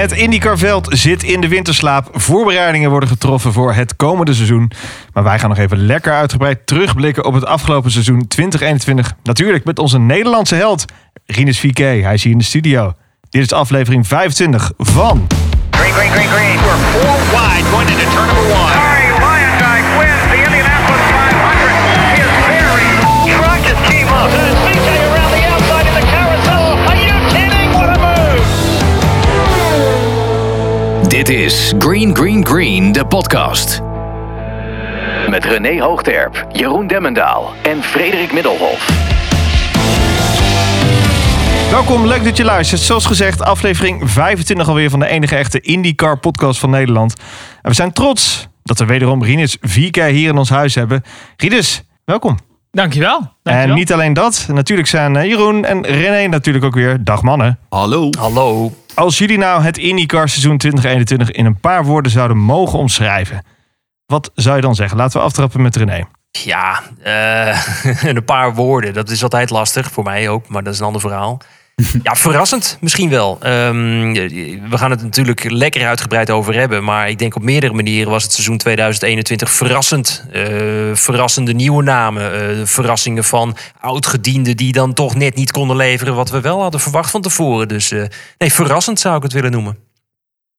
Het IndyCar-veld zit in de winterslaap. Voorbereidingen worden getroffen voor het komende seizoen. Maar wij gaan nog even lekker uitgebreid terugblikken op het afgelopen seizoen 2021. Natuurlijk met onze Nederlandse held, Rinus VK. Hij is hier in de studio. Dit is aflevering 25 van... We're wide going into turn number one. The Indianapolis 500. His very up. Dit is Green Green Green, de podcast. Met René Hoogterp, Jeroen Demmendaal en Frederik Middelhof. Welkom, leuk dat je luistert. Zoals gezegd, aflevering 25 alweer van de enige echte IndyCar podcast van Nederland. En we zijn trots dat we wederom Rinus 4 keer hier in ons huis hebben. Rinus, welkom. Dankjewel. Dankjewel. En niet alleen dat, natuurlijk zijn eh, Jeroen en René natuurlijk ook weer. Dag mannen. Hallo. Hallo. Als jullie nou het IndyCar seizoen 2021 in een paar woorden zouden mogen omschrijven, wat zou je dan zeggen? Laten we aftrappen met René. Ja, eh, een paar woorden. Dat is altijd lastig voor mij ook, maar dat is een ander verhaal. Ja, verrassend misschien wel. Ehm, we gaan het natuurlijk lekker uitgebreid over hebben. Maar ik denk op meerdere manieren was het seizoen 2021 verrassend. Eh, verrassende nieuwe namen. eh, verrassingen van oudgedienden die dan toch net niet konden leveren wat we wel hadden verwacht van tevoren. Dus eh, nee, verrassend zou ik het willen noemen.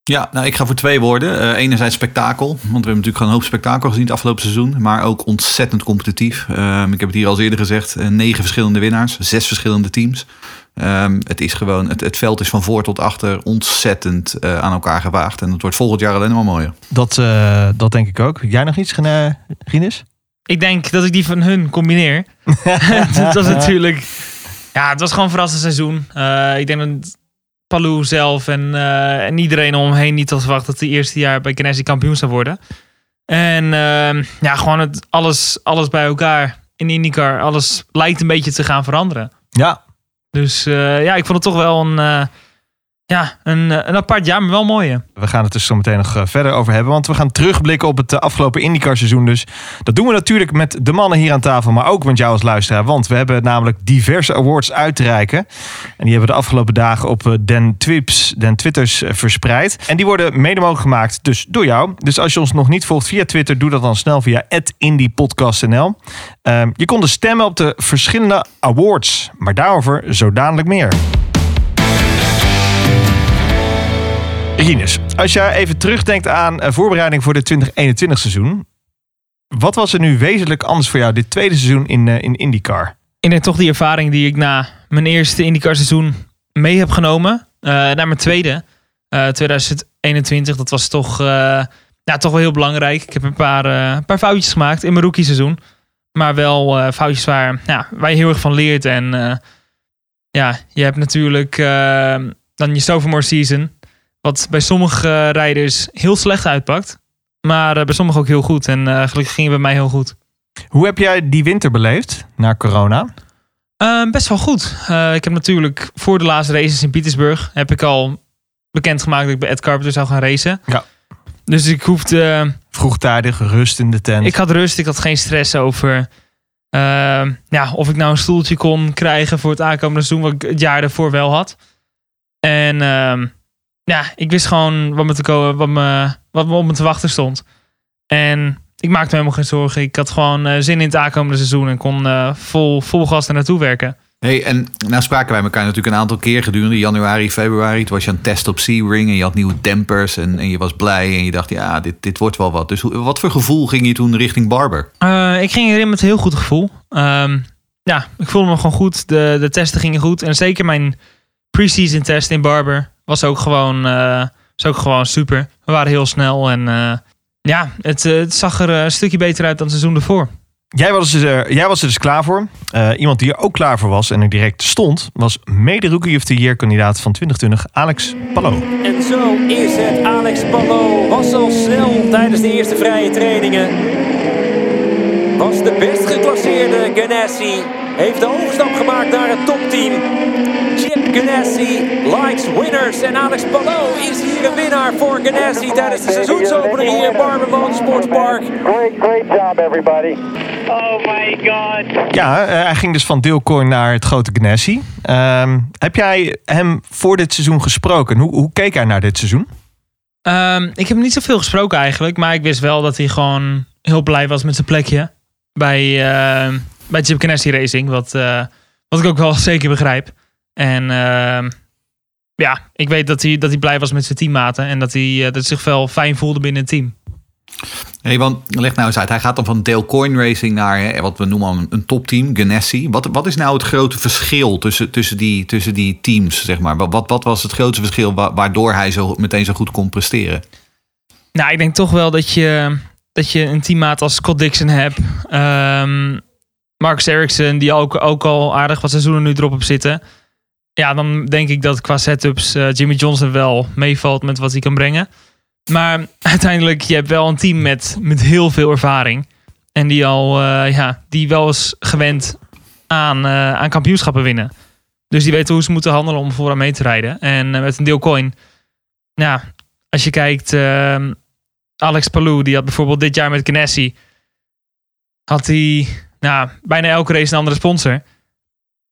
Ja, nou, ik ga voor twee woorden. Enerzijds spektakel, want we hebben natuurlijk gewoon een hoop spektakel gezien het afgelopen seizoen. Maar ook ontzettend competitief. Ehm, ik heb het hier al eerder gezegd. negen verschillende winnaars, zes verschillende teams. Ehm, het, is gewoon, het, het veld is van voor tot achter ontzettend eh, aan elkaar gewaagd. En het wordt volgend jaar alleen maar mooier. Dat, eh, dat denk ik ook. Jij nog iets, Rinus? Ik denk dat ik die van hun combineer. het was natuurlijk... Ja, het was gewoon een verrassend seizoen. Eh, ik denk dat Palou zelf en, eh, en iedereen om hem heen niet had verwacht dat hij eerste jaar bij Ganassi kampioen zou worden. En ehm, ja, gewoon het, alles, alles bij elkaar in IndyCar. Alles lijkt een beetje te gaan veranderen. Ja, Dus eh, ja, ik vond het toch wel een, eh, ja, een, eh, een apart jaar, maar wel mooi. we gaan het dus zo meteen nog eh, verder over hebben. Want we gaan terugblikken op het eh, afgelopen IndyCar seizoen. Dus dat doen we natuurlijk met de mannen hier aan tafel. Maar ook met jou als luisteraar. Want we hebben namelijk diverse awards uit te reiken. En die hebben we de afgelopen dagen op den, Twips, den Twitters verspreid. En die worden mede mogelijk gemaakt dus door jou. Dus als je ons nog niet volgt via Twitter, doe dat dan snel via @indypodcastnl. Ehm, je kon dus stemmen op de verschillende awards. Maar daarover zo dadelijk meer. Rinus, als jij even terugdenkt aan eh, voorbereiding voor dit 2021 seizoen. Wat was er nu wezenlijk anders voor jou dit tweede seizoen in, eh, in IndyCar? ik denk toch die ervaring die ik na mijn eerste IndyCar seizoen mee heb genomen. eh, naar mijn tweede, eh 2021. Dat was toch, ja, toch wel heel belangrijk. Ik heb een paar, een paar foutjes gemaakt in mijn rookie seizoen. Maar wel foutjes waar, ja, waar je heel erg van leert. En ja, je hebt natuurlijk dan je sophomore season. Wat bij sommige rijders heel slecht uitpakt. Maar eh, bij sommigen ook heel goed. En eh, gelukkig ging het bij mij heel goed. Hoe heb jij die winter beleefd na corona? Ehm, best wel goed. Eh, ik heb natuurlijk voor de laatste races in Petersburg heb ik al bekendgemaakt dat ik bij Ed Carpenter zou gaan racen. Ja. Dus ik hoefde, Vroegtijdig, rust in de tent. ik had rust, ik had geen stress over ehm, ja, of ik nou een stoeltje kon krijgen voor het aankomende seizoen, wat ik het jaar daarvoor wel had. En ehm, ja, ik wist gewoon wat me, te komen, wat, me, wat me op me te wachten stond. En ik maakte me helemaal geen zorgen. Ik had gewoon eh, zin in het aankomende seizoen en kon eh, vol, vol gas er naartoe werken. Hey, en nou spraken wij elkaar natuurlijk een aantal keer gedurende januari, februari. Toen was je aan het testen op Sebring en je had nieuwe dempers en, en je was blij en je dacht, ja, dit, dit wordt wel wat. Dus hoe, wat voor gevoel ging je toen richting Barber? Eh, ik ging erin met een heel goed gevoel. Ehm, ja, ik voelde me gewoon goed. De, de testen gingen goed. En zeker mijn pre-season test in Barber was ook gewoon, eh, was ook gewoon super. We waren heel snel en eh, ja, het, eh, het zag er een stukje beter uit dan het seizoen ervoor. Jij was, er, dus, jij was er dus klaar voor. Eh, iemand die er ook klaar voor was en er direct stond, was mede Rookie of the Year kandidaat van 2020, Alex Palou. En zo is het. Alex Palou was al snel tijdens de eerste vrije trainingen. Was de best geclasseerde Ganassi. Heeft de overstap gemaakt naar het topteam. Chip Ganassi likes winners. En Alex Palou is hier een winnaar voor Ganassi tijdens de seizoensopening hier in Barber Motorsports Park. Great, great job, everybody. Oh my god. Ja, eh, hij ging dus van Deelcoin naar het grote Ganassi. Ehm, heb jij hem voor dit seizoen gesproken? Hoe, hoe keek hij naar dit seizoen? Ehm, ik heb hem niet zoveel gesproken eigenlijk. Maar ik wist wel dat hij gewoon heel blij was met zijn plekje. Bij, eh, bij Chip Ganassi Racing. Wat, eh, wat ik ook wel zeker begrijp. En ehm, ja, ik weet dat hij, dat hij blij was met zijn teammaten. En dat hij, eh, dat hij zich wel fijn voelde binnen het team. Hey, want leg nou eens uit. Hij gaat dan van Dale Coin Racing naar hè, wat we noemen een, een topteam, Ganassi. Wat, wat is nou het grote verschil tussen, tussen, die, tussen die teams, zeg maar? Wat, wat was het grootste verschil wa- waardoor hij zo meteen zo goed kon presteren? Nou, ik denk toch wel dat je, dat je een teammaat als Scott Dixon hebt. Ehm Marcus Ericsson, die ook, ook al aardig wat seizoenen nu erop op zitten. Ja, dan denk ik dat qua setups eh, Jimmy Johnson wel meevalt met wat hij kan brengen. Maar uiteindelijk, je hebt wel een team met, met heel veel ervaring. En die al, eh, ja, die wel is gewend aan, eh, aan kampioenschappen winnen. Dus die weten hoe ze moeten handelen om vooraan mee te rijden. En met een deel coin, ja, als je kijkt, ehm, Alex Palou, die had bijvoorbeeld dit jaar met Ganassi, had hij nou, bijna elke race een andere sponsor.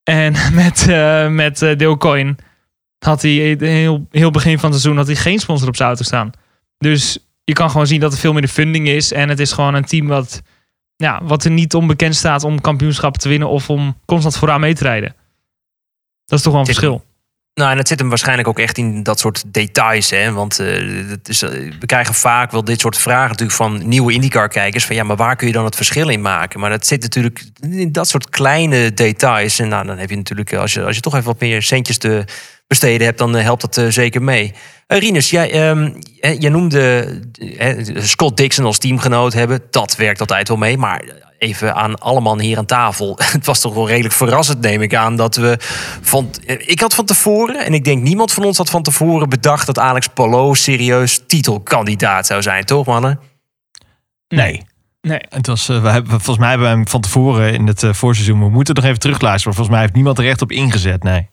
En met, eh met eh, Deelcoin had hij heel, heel begin van het seizoen had hij geen sponsor op zijn auto staan. Dus je kan gewoon zien dat er veel meer de funding is. En het is gewoon een team wat, ja, wat er niet onbekend staat om kampioenschappen te winnen of om constant vooraan mee te rijden. Dat is toch wel een verschil. Nou, en het zit hem waarschijnlijk ook echt in dat soort details. Hè? Want het is, eh, we krijgen vaak wel dit soort vragen natuurlijk van nieuwe IndyCar-kijkers. Van ja, maar waar kun je dan het verschil in maken? Maar dat zit natuurlijk in dat soort kleine details. En nou, dan heb je natuurlijk, eh, als je, als je toch even wat meer centjes te besteden hebt, dan helpt dat zeker mee. Rinus, jij, ehm, jij noemde Scott Dixon als teamgenoot hebben. Dat werkt altijd wel mee. Maar even aan alle mannen hier aan tafel. Het was toch wel redelijk verrassend, neem ik aan, dat we van. Ik had van tevoren, en ik denk niemand van ons had van tevoren bedacht dat Alex Palou serieus titelkandidaat zou zijn, toch, mannen? Nee. Nee. Het was, eh, we hebben, volgens mij hebben we hem van tevoren in het eh, voorseizoen. We moeten nog even terugluisteren. Maar volgens mij heeft niemand er echt op ingezet. Nee.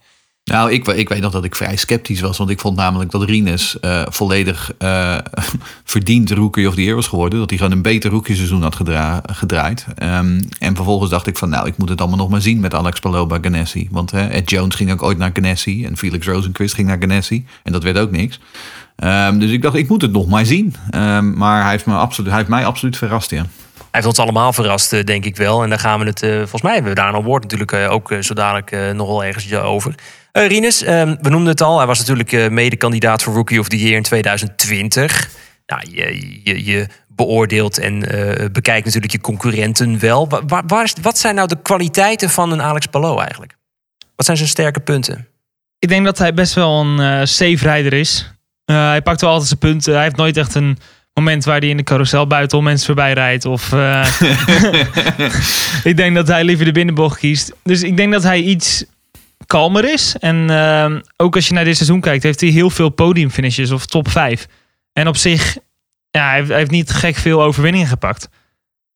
Nou, ik, ik weet nog dat ik vrij sceptisch was. Want ik vond namelijk dat Rinus eh, volledig eh, verdiend Rookie of the Year was geworden. Dat hij gewoon een beter rookie seizoen had gedra- gedraaid. Ehm, en vervolgens dacht ik van, nou, ik moet het allemaal nog maar zien met Alex Palou bij Ganassi. Want Ed Jones ging ook ooit naar Ganassi. En Felix Rosenquist ging naar Ganassi. En dat werd ook niks. Ehm, dus ik dacht, ik moet het nog maar zien. Ehm, maar hij heeft, me absoluut, hij heeft mij absoluut verrast, ja. Heeft ons allemaal verrast, eh, denk ik wel. En daar gaan we het, eh, volgens mij hebben we daar een woord natuurlijk eh, ook zo dadelijk nog wel ergens over. Eh Rinus, ehm, we noemden het al. Hij was natuurlijk mede-kandidaat voor Rookie of the Year in 2020. Nou, je, je, je beoordeelt en bekijkt natuurlijk je concurrenten wel. Wa- wa- waar is, wat zijn nou de kwaliteiten van een Alex Palou eigenlijk? Wat zijn zijn sterke punten? Ik denk dat hij best wel een eh, safe rijder is. Hij pakt wel altijd zijn punten. Hij heeft nooit echt een moment waar hij in de carousel buiten om mensen voorbij rijdt. Of, eh, ik denk dat hij liever de binnenbocht kiest. Dus ik denk dat hij iets kalmer is. En ehm, ook als je naar dit seizoen kijkt, heeft hij heel veel podiumfinishes of top 5. En op zich, ja, hij heeft, hij heeft niet gek veel overwinningen gepakt.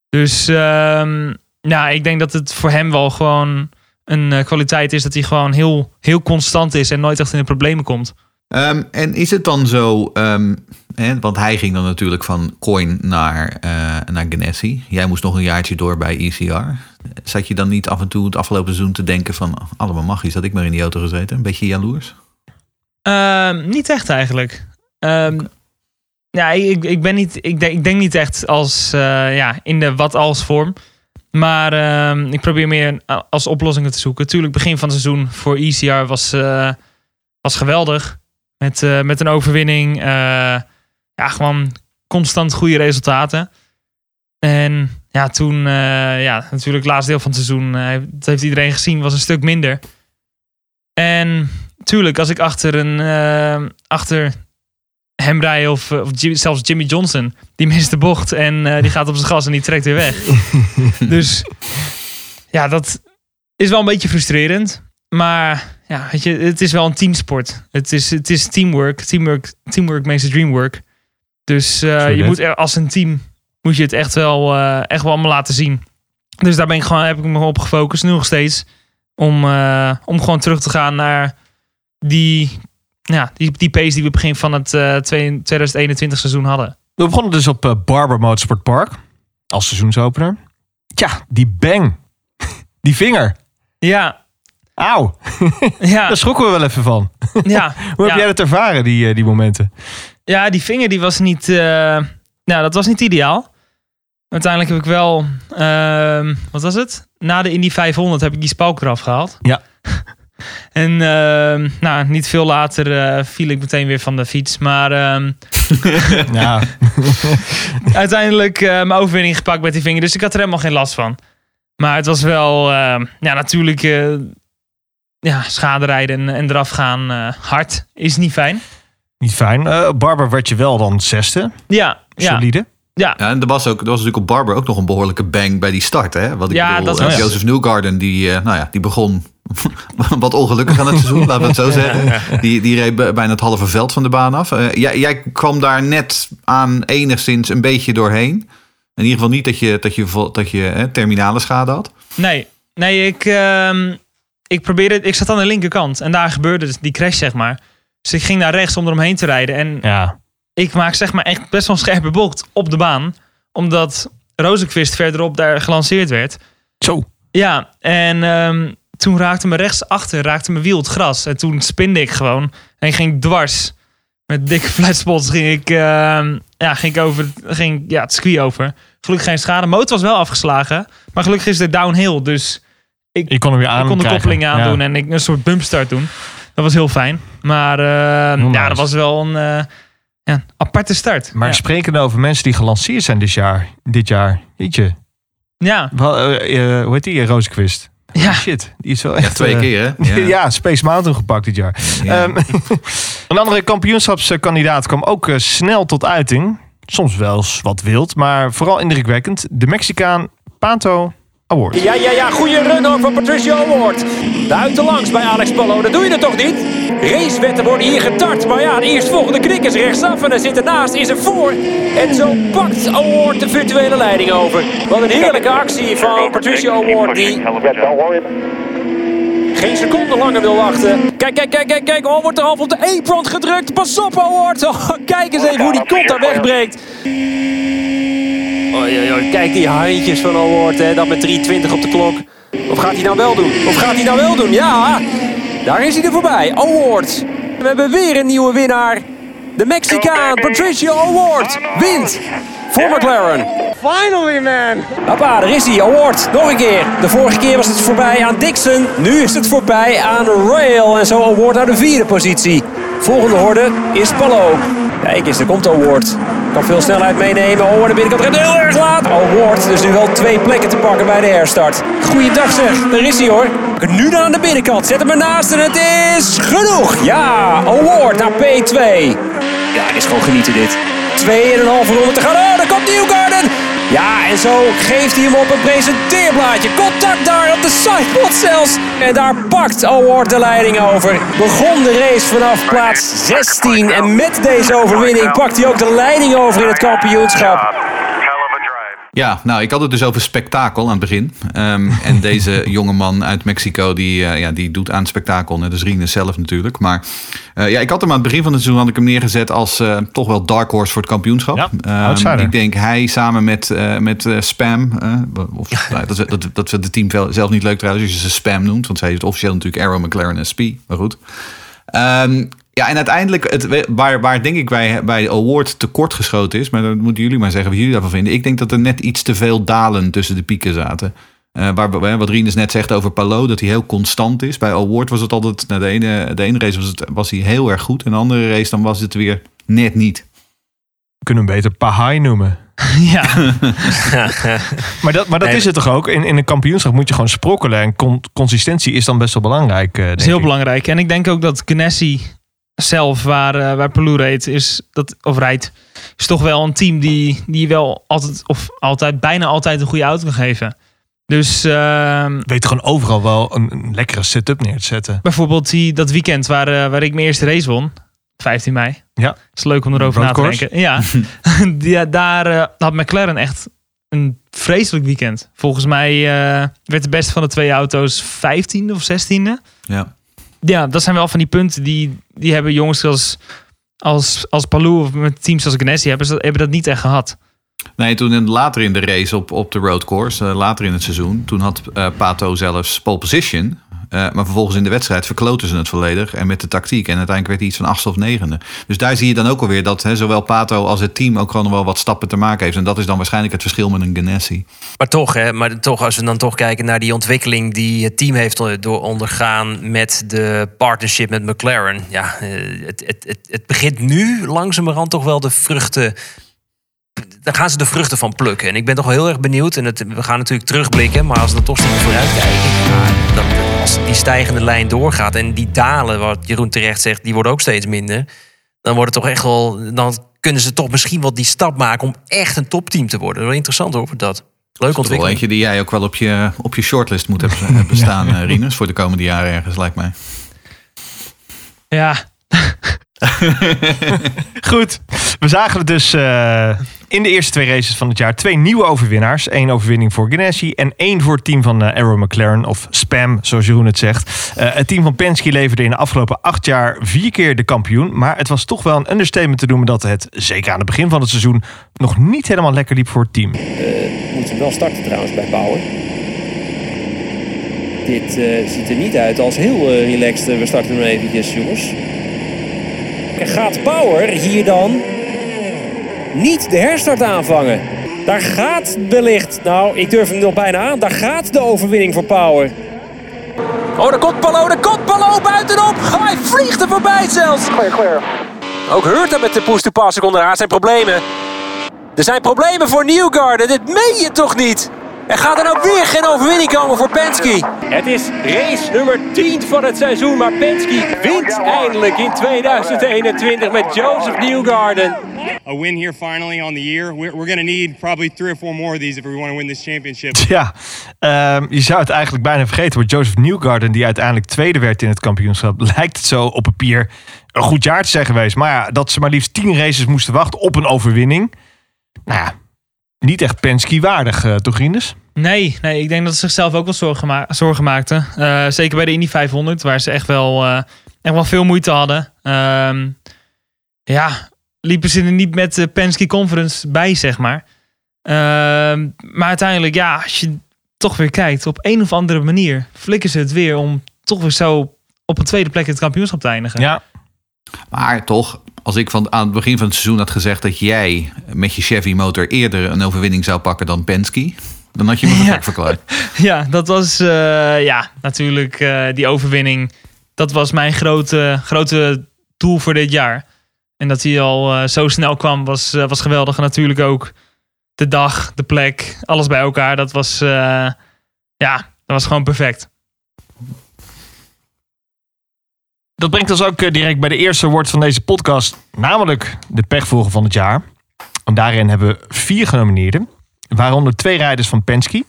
Dus ehm, ja, ik denk dat het voor hem wel gewoon een eh, kwaliteit is dat hij gewoon heel, heel constant is en nooit echt in de problemen komt. Ehm, en is het dan zo, ehm, hè, want hij ging dan natuurlijk van Coin naar, eh naar Ganassi. Jij moest nog een jaartje door bij ECR. Zat je dan niet af en toe het afgelopen seizoen te denken van... allemaal magisch, had ik maar in die auto gezeten. Een beetje jaloers? Ehm, niet echt eigenlijk. Ja, ik, ik, ben niet, ik, denk, ik denk niet echt als, eh, ja, in de wat-als vorm. Maar ik probeer meer als oplossingen te zoeken. Tuurlijk, begin van het seizoen voor ECR was, eh, was geweldig. Met, eh, met een overwinning. eh, ja, gewoon constant goede resultaten. En ja, toen, eh, ja, natuurlijk het laatste deel van het seizoen, dat heeft iedereen gezien, was een stuk minder. En tuurlijk, als ik achter, een, achter hem rij of, of zelfs Jimmy Johnson, die mist de bocht en die gaat op zijn gas en die trekt weer weg. dus ja, dat is wel een beetje frustrerend. Maar ja, weet je, het is wel een teamsport. Het is, het is teamwork. Teamwork, teamwork makes the dream work. Dus eh, je moet er, als een team moet je het echt wel, eh, echt wel allemaal laten zien. Dus daar ben ik gewoon, heb ik me op gefocust, nu nog steeds. Om, eh, om gewoon terug te gaan naar die, ja, die, die pace die we begin van het eh, twee- 2021 seizoen hadden. We begonnen dus op Barber Motorsport Park als seizoensopener. Tja, die bang. Die vinger. Ja, Auw. ja, Daar schrokken we wel even van. ja. Hoe ja. heb jij dat ervaren, die, eh, die momenten? Ja, die vinger die was niet. eh, nou, dat was niet ideaal. Uiteindelijk heb ik wel. ehm, wat was het? Na de Indy 500 heb ik die spalk eraf gehaald. Ja. en ehm, nou, niet veel later eh, viel ik meteen weer van de fiets. Maar ehm, Ja, uiteindelijk mijn overwinning gepakt met die vinger. Dus ik had er helemaal geen last van. Maar het was wel. ja, natuurlijk. Ja, schade rijden en, en eraf gaan eh, hard is niet fijn. niet fijn. Eh Barber werd je wel dan zesde. Ja, Solide. ja. Ja, en er was, ook, er was natuurlijk op Barber ook nog een behoorlijke bang bij die start. Hè? Wat ik Ja, bedoel, dat eh, was- Joseph Newgarden, die, eh, nou ja, die begon wat ongelukkig aan het seizoen, laten we het zo zeggen. Die, die reed bijna het halve veld van de baan af. Eh, jij, jij kwam daar net aan enigszins een beetje doorheen. In ieder geval niet dat je, dat je, dat je hè, terminale schade had. Nee, nee ik, ehm, ik probeerde, ik zat aan de linkerkant en daar gebeurde dus die crash, zeg maar. Dus ik ging naar rechts om eromheen te rijden. En Ja. ik maak zeg maar echt best wel een scherpe bocht op de baan. Omdat Rozenquist verderop daar gelanceerd werd. Zo. Ja, en ehm, toen raakte me rechtsachter, raakte mijn wiel het gras. En toen spinde ik gewoon en ik ging dwars. Met dikke flatspots ging ik, ehm, ja, ging ik over, ging, ja, het circuit over. Gelukkig geen schade. Motor was wel afgeslagen. Maar gelukkig is het downhill. Dus Je kon hem weer aan ik kon de krijgen. koppeling aandoen Ja. en ik een soort bumpstart doen. Dat was heel fijn. Maar Heel ja, nice. dat was wel een, eh, ja, een aparte start. Maar ja. sprekende over mensen die gelanceerd zijn dit jaar. Dit jaar. Weet je. ja, Wel, eh, hoe heet die? Rozenquist. ja. Shit. Die is wel Ja, echt... twee eh, keer, hè? Ja. Space Mountain gepakt dit jaar. Ja. Ehm, een andere kampioenschapskandidaat kwam ook snel tot uiting. Soms wel eens wat wild, maar vooral indrukwekkend. De Mexicaan Pato Ja, ja, ja, goede run hoor van Patricia Award. Buitenlangs bij Alex Palou, dat doe je er toch niet? Racewetten worden hier getart, maar ja, de eerstvolgende knik is rechtsaf en hij zit ernaast, is er voor. En zo pakt Award de virtuele leiding over. Wat een heerlijke actie van Patricia Award, die geen seconde langer wil wachten. Kijk, kijk, kijk, kijk, kijk. Oh, wordt er half op de apron gedrukt. Pas op, Award. Oh, kijk eens even hoe die kont daar wegbreekt. Oei, oei, oei. Kijk die handjes van Award, hè. Dat met 3.20 op de klok. Of gaat hij nou wel doen? Of gaat hij nou wel doen? Ja, daar is hij er voorbij. Award. We hebben weer een nieuwe winnaar. De Mexicaan Patricio Award wint voor McLaren. Finally, man. Hoppa, daar is hij. Award. Nog een keer. De vorige keer was het voorbij aan Dixon. Nu is het voorbij aan Rail. En zo Award naar de vierde positie. Volgende horde is Palou. Kijk eens, er komt Award. Kan veel snelheid meenemen. Oh, de binnenkant gaat heel erg laat. Award dus nu wel twee plekken te pakken bij de herstart. Goeiedag zeg, daar is hij hoor. Nu aan de binnenkant. Zet hem ernaast en het is genoeg. Ja, Award naar P2. Ja, is gewoon genieten dit. Twee en een halve ronde te gaan. Oh, daar komt Newgarden. Ja, en zo geeft hij hem op een presenteerblaadje. Contact daar op de sidepod zelfs. En daar pakt Award de leiding over. Begon de race vanaf plaats 16. En met deze overwinning pakt hij ook de leiding over in het kampioenschap. Hell of a drive. Ja, nou, ik had het dus over spektakel aan het begin. Ehm, en deze jonge man uit Mexico, die, eh, ja, die doet aan spektakel. Net als Rienes zelf natuurlijk. Maar eh, ja, ik had hem aan het begin van het seizoen had ik hem neergezet als eh, toch wel dark horse voor het kampioenschap. Ja, outsider. ik denk hij samen met, met Spam. of, nou, dat, dat, dat vindt het team zelf niet leuk trouwens als je ze Spam noemt. Want zij heeft officieel natuurlijk Arrow, McLaren SP. Maar goed. Ehm, ja, en uiteindelijk, het, waar, waar denk ik bij, bij de award tekort geschoten is, maar dat moeten jullie maar zeggen wat jullie daarvan vinden. Ik denk dat er net iets te veel dalen tussen de pieken zaten. Eh, waar, waar- wat Rinus net zegt over Palo, dat hij heel constant is. Bij award was het altijd, nou, de, ene, de ene race was, het, was hij heel erg goed. En de andere race dan was het weer net niet. We kunnen hem beter Pahai noemen. ja. Maar dat, maar dat Nee, is het toch ook? In, in een kampioenschap moet je gewoon sprokkelen. En con- consistentie is dan best wel belangrijk. eh, Dat is heel ik. belangrijk. En ik denk ook dat Ganassi zelf, waar, eh waar reed, is, dat, of rijdt, is toch wel een team die, die wel altijd, of altijd, bijna altijd een goede auto kan geven. Dus ehm, Weet gewoon overal wel een, een lekkere setup neer te zetten. bijvoorbeeld die, dat weekend waar, eh, waar ik mijn eerste race won, 15 mei. Ja. is leuk om erover Road na te course? denken. Ja, Die- daar eh, had McLaren echt een vreselijk weekend. Volgens mij eh, werd de beste van de twee auto's 15e of 16e. Ja. Ja, dat zijn wel van die punten die, die hebben jongens als, als, als Palou of met teams als Ganassi hebben, ze- hebben dat niet echt gehad. Nee, toen later in de race op, op de roadcourse, uh, later in het seizoen, toen had uh, Pato zelfs pole position. Uh, maar vervolgens in de wedstrijd verkloten ze het volledig. En met de tactiek. En uiteindelijk werd hij iets van achtste of negende. Dus daar zie je dan ook alweer dat hè, zowel Pato als het team ook gewoon wel wat stappen te maken heeft. En dat is dan waarschijnlijk het verschil met een Ganassi. Maar toch, hè, maar toch, als we dan toch kijken naar die ontwikkeling die het team heeft door ondergaan met de partnership met McLaren. Ja, het, het, het, het begint nu langzamerhand toch wel de vruchten daar gaan ze de vruchten van plukken. En ik ben toch wel heel erg benieuwd. En het, we gaan natuurlijk terugblikken. Maar als we dan toch vooruit kijken. Als die stijgende lijn doorgaat. En die dalen, wat Jeroen terecht zegt, die worden ook steeds minder. Dan wordt het toch echt wel. Dan kunnen ze toch misschien wel die stap maken om echt een topteam te worden. Wel interessant hoor, dat. Leuk ontwikkeling. Wel eentje die jij ook wel op je, op je shortlist moet hebben bestaan, ja. Rinus, voor de komende jaren ergens, lijkt mij. Ja. Goed, we zagen het dus uh, in de eerste twee races van het jaar twee nieuwe overwinnaars. Eén overwinning voor Ganassi en één voor het team van uh, Arrow McLaren, of Spam, zoals Jeroen het zegt. Uh, het team van Penske leverde in de afgelopen acht jaar vier keer de kampioen. Maar het was toch wel een understatement te noemen dat het, zeker aan het begin van het seizoen, nog niet helemaal lekker liep voor het team. We moeten wel starten trouwens bij Power. Dit ziet er niet uit als heel relaxed. we starten nu eventjes, jongens. Gaat Power hier dan niet de herstart aanvangen? Daar gaat wellicht, nou ik durf hem nog bijna aan, daar gaat de overwinning voor Power. Oh, de komt Palo, de komt Palo buitenop. Hij vliegt er voorbij zelfs. Clear, clear. Ook Hurta met de push-to-pass onderaan zijn problemen. Er zijn problemen voor Newgarden, dit meen je toch niet? Er gaat er nou weer geen overwinning komen voor Penske. Het is race nummer 10 van het seizoen, maar Penske wint eindelijk in 2021 met Joseph Newgarden. A win here finally on the year. We're, we're going to need probably three or four more of these if we want to win this championship. Ja, um, je zou het eigenlijk bijna vergeten. Maar Joseph Newgarden, die uiteindelijk tweede werd in het kampioenschap, lijkt het zo op papier een goed jaar te zijn geweest. Maar ja, dat ze maar liefst 10 races moesten wachten op een overwinning. Nou ja, niet echt Penske waardig, uh, toch Rinus? Nee, nee, ik denk dat ze zichzelf ook wel zorgen, ma zorgen maakten. Uh, zeker bij de Indy 500, waar ze echt wel, uh, echt wel veel moeite hadden. Uh, ja, liepen ze er niet met de Penske Conference bij, zeg maar. Ehm, maar uiteindelijk, ja, als je toch weer kijkt, op een of andere manier flikken ze het weer om toch weer zo op een tweede plek in het kampioenschap te eindigen. Ja. Maar toch, als ik van, aan het begin van het seizoen had gezegd dat jij met je Chevy motor eerder een overwinning zou pakken dan Penske, dan had je me gek verklaard. Ja, dat was uh, ja, natuurlijk uh, die overwinning. Dat was mijn grote, grote doel voor dit jaar. En dat hij al uh, zo snel kwam, was, was geweldig. En natuurlijk ook de dag, de plek, alles bij elkaar. Dat was, ja, dat was gewoon perfect. Dat brengt ons ook direct bij de eerste woord van deze podcast, namelijk de pechvolger van het jaar. En daarin hebben we vier genomineerden, waaronder twee rijders van Penske,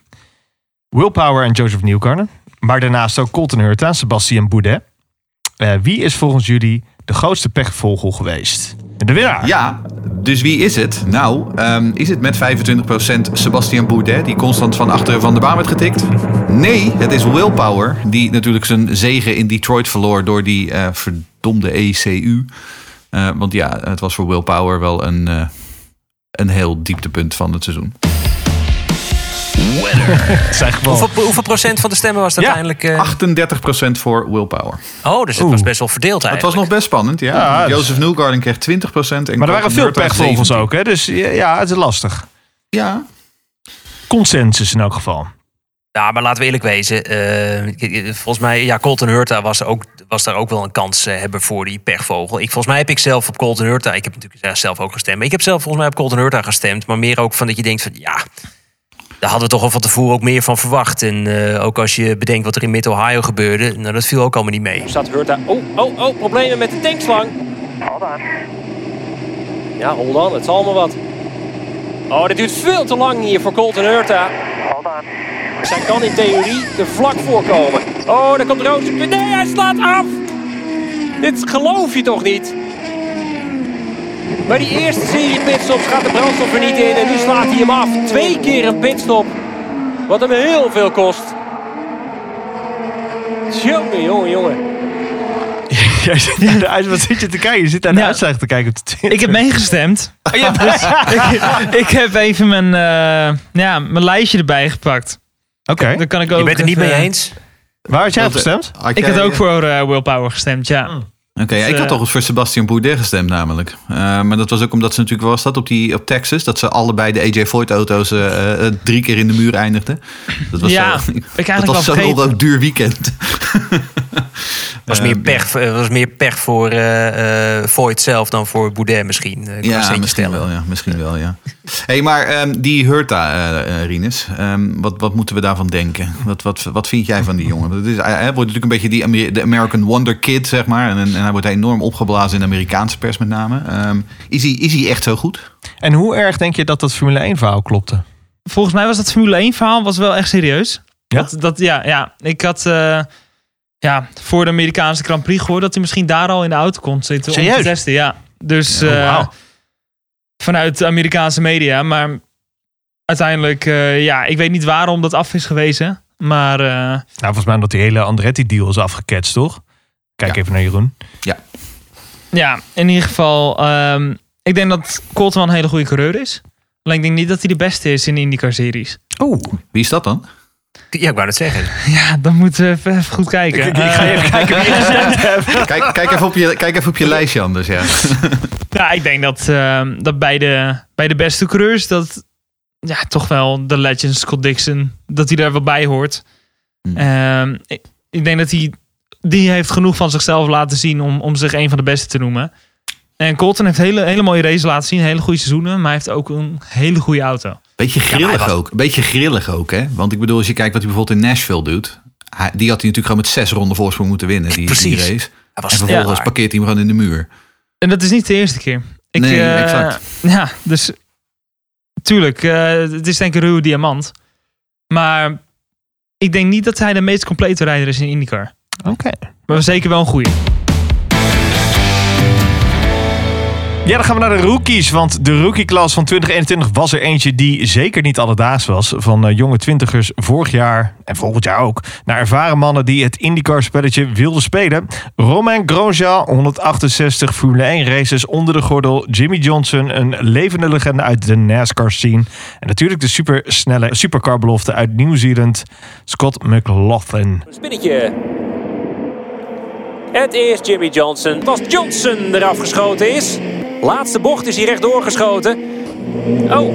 Will Power en Joseph Newgarden, maar daarnaast ook Colton Hurta en Sebastian Boudet. Uh, wie is volgens jullie de grootste pechvogel geweest? De winnaar. Ja, dus wie is het? Nou, um, is het met 25% Sebastian Boudet, die constant van achteren van de baan werd getikt? Nee, het is Will Power, die natuurlijk zijn zegen in Detroit verloor door die uh, verdomde ECU. Uh, want ja, het was voor Will Power wel een, een heel dieptepunt van het seizoen. hoeveel, hoeveel, procent van de stemmen was dat ja, uiteindelijk? Uh... 38% voor Will Power. Oh, dus het was best wel verdeeld eigenlijk. Het was nog best spannend, ja. ja dus... Joseph Newgarden kreeg 20%. En maar er waren veel pechvogels ook, hè? Dus ja, het is lastig. Ja. Consensus in elk geval. Ja, maar laten we eerlijk wezen. Uh, volgens mij, ja, Colton Hurta was, ook, was daar ook wel een kans uh, hebben voor die pechvogel. Ik, volgens mij heb ik zelf op Colton Hurta, ik heb natuurlijk zelf ook gestemd. Maar ik heb zelf volgens mij op Colton Hurta gestemd. Maar meer ook van dat je denkt van, ja, daar hadden we toch al van tevoren ook meer van verwacht. En uh, ook als je bedenkt wat er in Mid-Ohio gebeurde, nou, dat viel ook allemaal niet mee. Er staat Hurta. Oh, oh, oh, problemen met de tankslang. Hold on. Ja, hold on, het zal maar wat. Oh, dit duurt veel te lang hier voor Colton Hurta. Hold on. Zij kan in theorie er vlak voorkomen. Oh, daar komt Roos. Nee, hij slaat af! Dit geloof je toch niet? Maar die eerste serie pitstops gaat de brandstof er niet in. En nu slaat hij hem af. Twee keer een pitstop. Wat hem heel veel kost. Jongen, jongen, jongen. Jij zit naar de uit- Wat zit je te kijken? Je zit naar de Ja. uitslag te kijken op de Twitter. Ik heb meegestemd. Oh, je hebt- ik, ik heb even mijn, eh, ja, mijn lijstje erbij gepakt. Oké. Dan kan ik ook Je bent het niet even- mee eens? Waar had jij op Dat- gestemd? Had Ik jij- had ook voor eh, Willpower gestemd, ja. Oké, ja, ik Dus, had eh, toch eens voor Sebastian Bourdais gestemd namelijk. Eh, maar dat was ook omdat ze natuurlijk, was dat, op, die, op Texas, dat ze allebei de AJ Foyt auto's eh, drie keer in de muur eindigden. Dat was Ja, zo, ik dat eigenlijk was wel zo'n ook duur weekend. Was meer pech, eh, was meer pech voor eh eh Voigt zelf dan voor Boudet misschien. eh, Ja, misschien wel, ja. Misschien wel, ja. hey, maar ehm, die Hurta, eh eh, Rinus, ehm, wat, wat moeten we daarvan denken? Wat, wat, wat vind jij van die jongen? Het is, hij, hij wordt natuurlijk een beetje die Amer- de American Wonder Kid, zeg maar. En, en hij wordt enorm opgeblazen in de Amerikaanse pers met name. Ehm, is, hij, is hij echt zo goed? En hoe erg denk je dat dat Formule 1 verhaal klopte? Volgens mij was dat Formule 1 verhaal was wel echt serieus. Ja? Dat, dat, ja, ja, ik had eh, ja, voor de Amerikaanse Grand Prix gehoord dat hij misschien daar al in de auto kon zitten om Serieus? te testen. Ja. Dus Oh, eh, vanuit de Amerikaanse media. Maar uiteindelijk, eh, ja, ik weet niet waarom dat af is gewezen. Maar eh, Nou, volgens mij omdat die hele Andretti-deal is afgeketst, toch? Kijk Ja. even naar Jeroen. ja, in ieder geval, ehm, ik denk dat Colton een hele goede coureur is. Alleen ik denk niet dat hij de beste is in de IndyCar-series. Oh, Wie is dat dan? Ja, ik wou het zeggen. Ja, dan moeten we even, even goed kijken. ik ga even Eh, kijken wie je gestemd hebt. Kijk, kijk, even, op je, kijk even op je lijstje anders, ja. Ja, ik denk dat, ehm, dat bij, de, bij de beste coureurs dat ja, toch wel de legend Scott Dixon, dat hij daar wel bij hoort. Hmm. Ehm, ik, ik denk dat hij, die heeft genoeg van zichzelf laten zien om, om zich een van de beste te noemen. En Colton heeft hele, hele mooie races laten zien, hele goede seizoenen, maar hij heeft ook een hele goede auto. Beetje grillig ook. Beetje grillig ook, hè? Want ik bedoel, als je kijkt wat hij bijvoorbeeld in Nashville doet. Hij, die had hij natuurlijk gewoon met zes ronden voorsprong moeten winnen, die, race. Hij was En vervolgens ja. parkeert hij hem gewoon in de muur. En dat is niet de eerste keer. Ik, Nee, eh, exact. Ja, dus tuurlijk, eh, het is denk ik een ruwe diamant. Maar ik denk niet dat hij de meest complete rijder is in IndyCar. Oké. Maar zeker wel een goeie. Ja, dan gaan we naar de rookies. Want de rookie-klas van 2021 was er eentje die zeker niet alledaags was. Van eh, jonge twintigers vorig jaar en volgend jaar ook. Naar ervaren mannen die het IndyCar-spelletje wilden spelen. Romain Grosjean, 168 Formule 1 races onder de gordel. Jimmy Johnson, een levende legende uit de NASCAR-scene. En natuurlijk de supersnelle supercar-belofte uit Nieuw-Zeeland, Scott McLaughlin. Spinnetje. Het is Jimmy Johnson. Als Johnson eraf geschoten is. Laatste bocht is hij rechtdoor geschoten. Oh,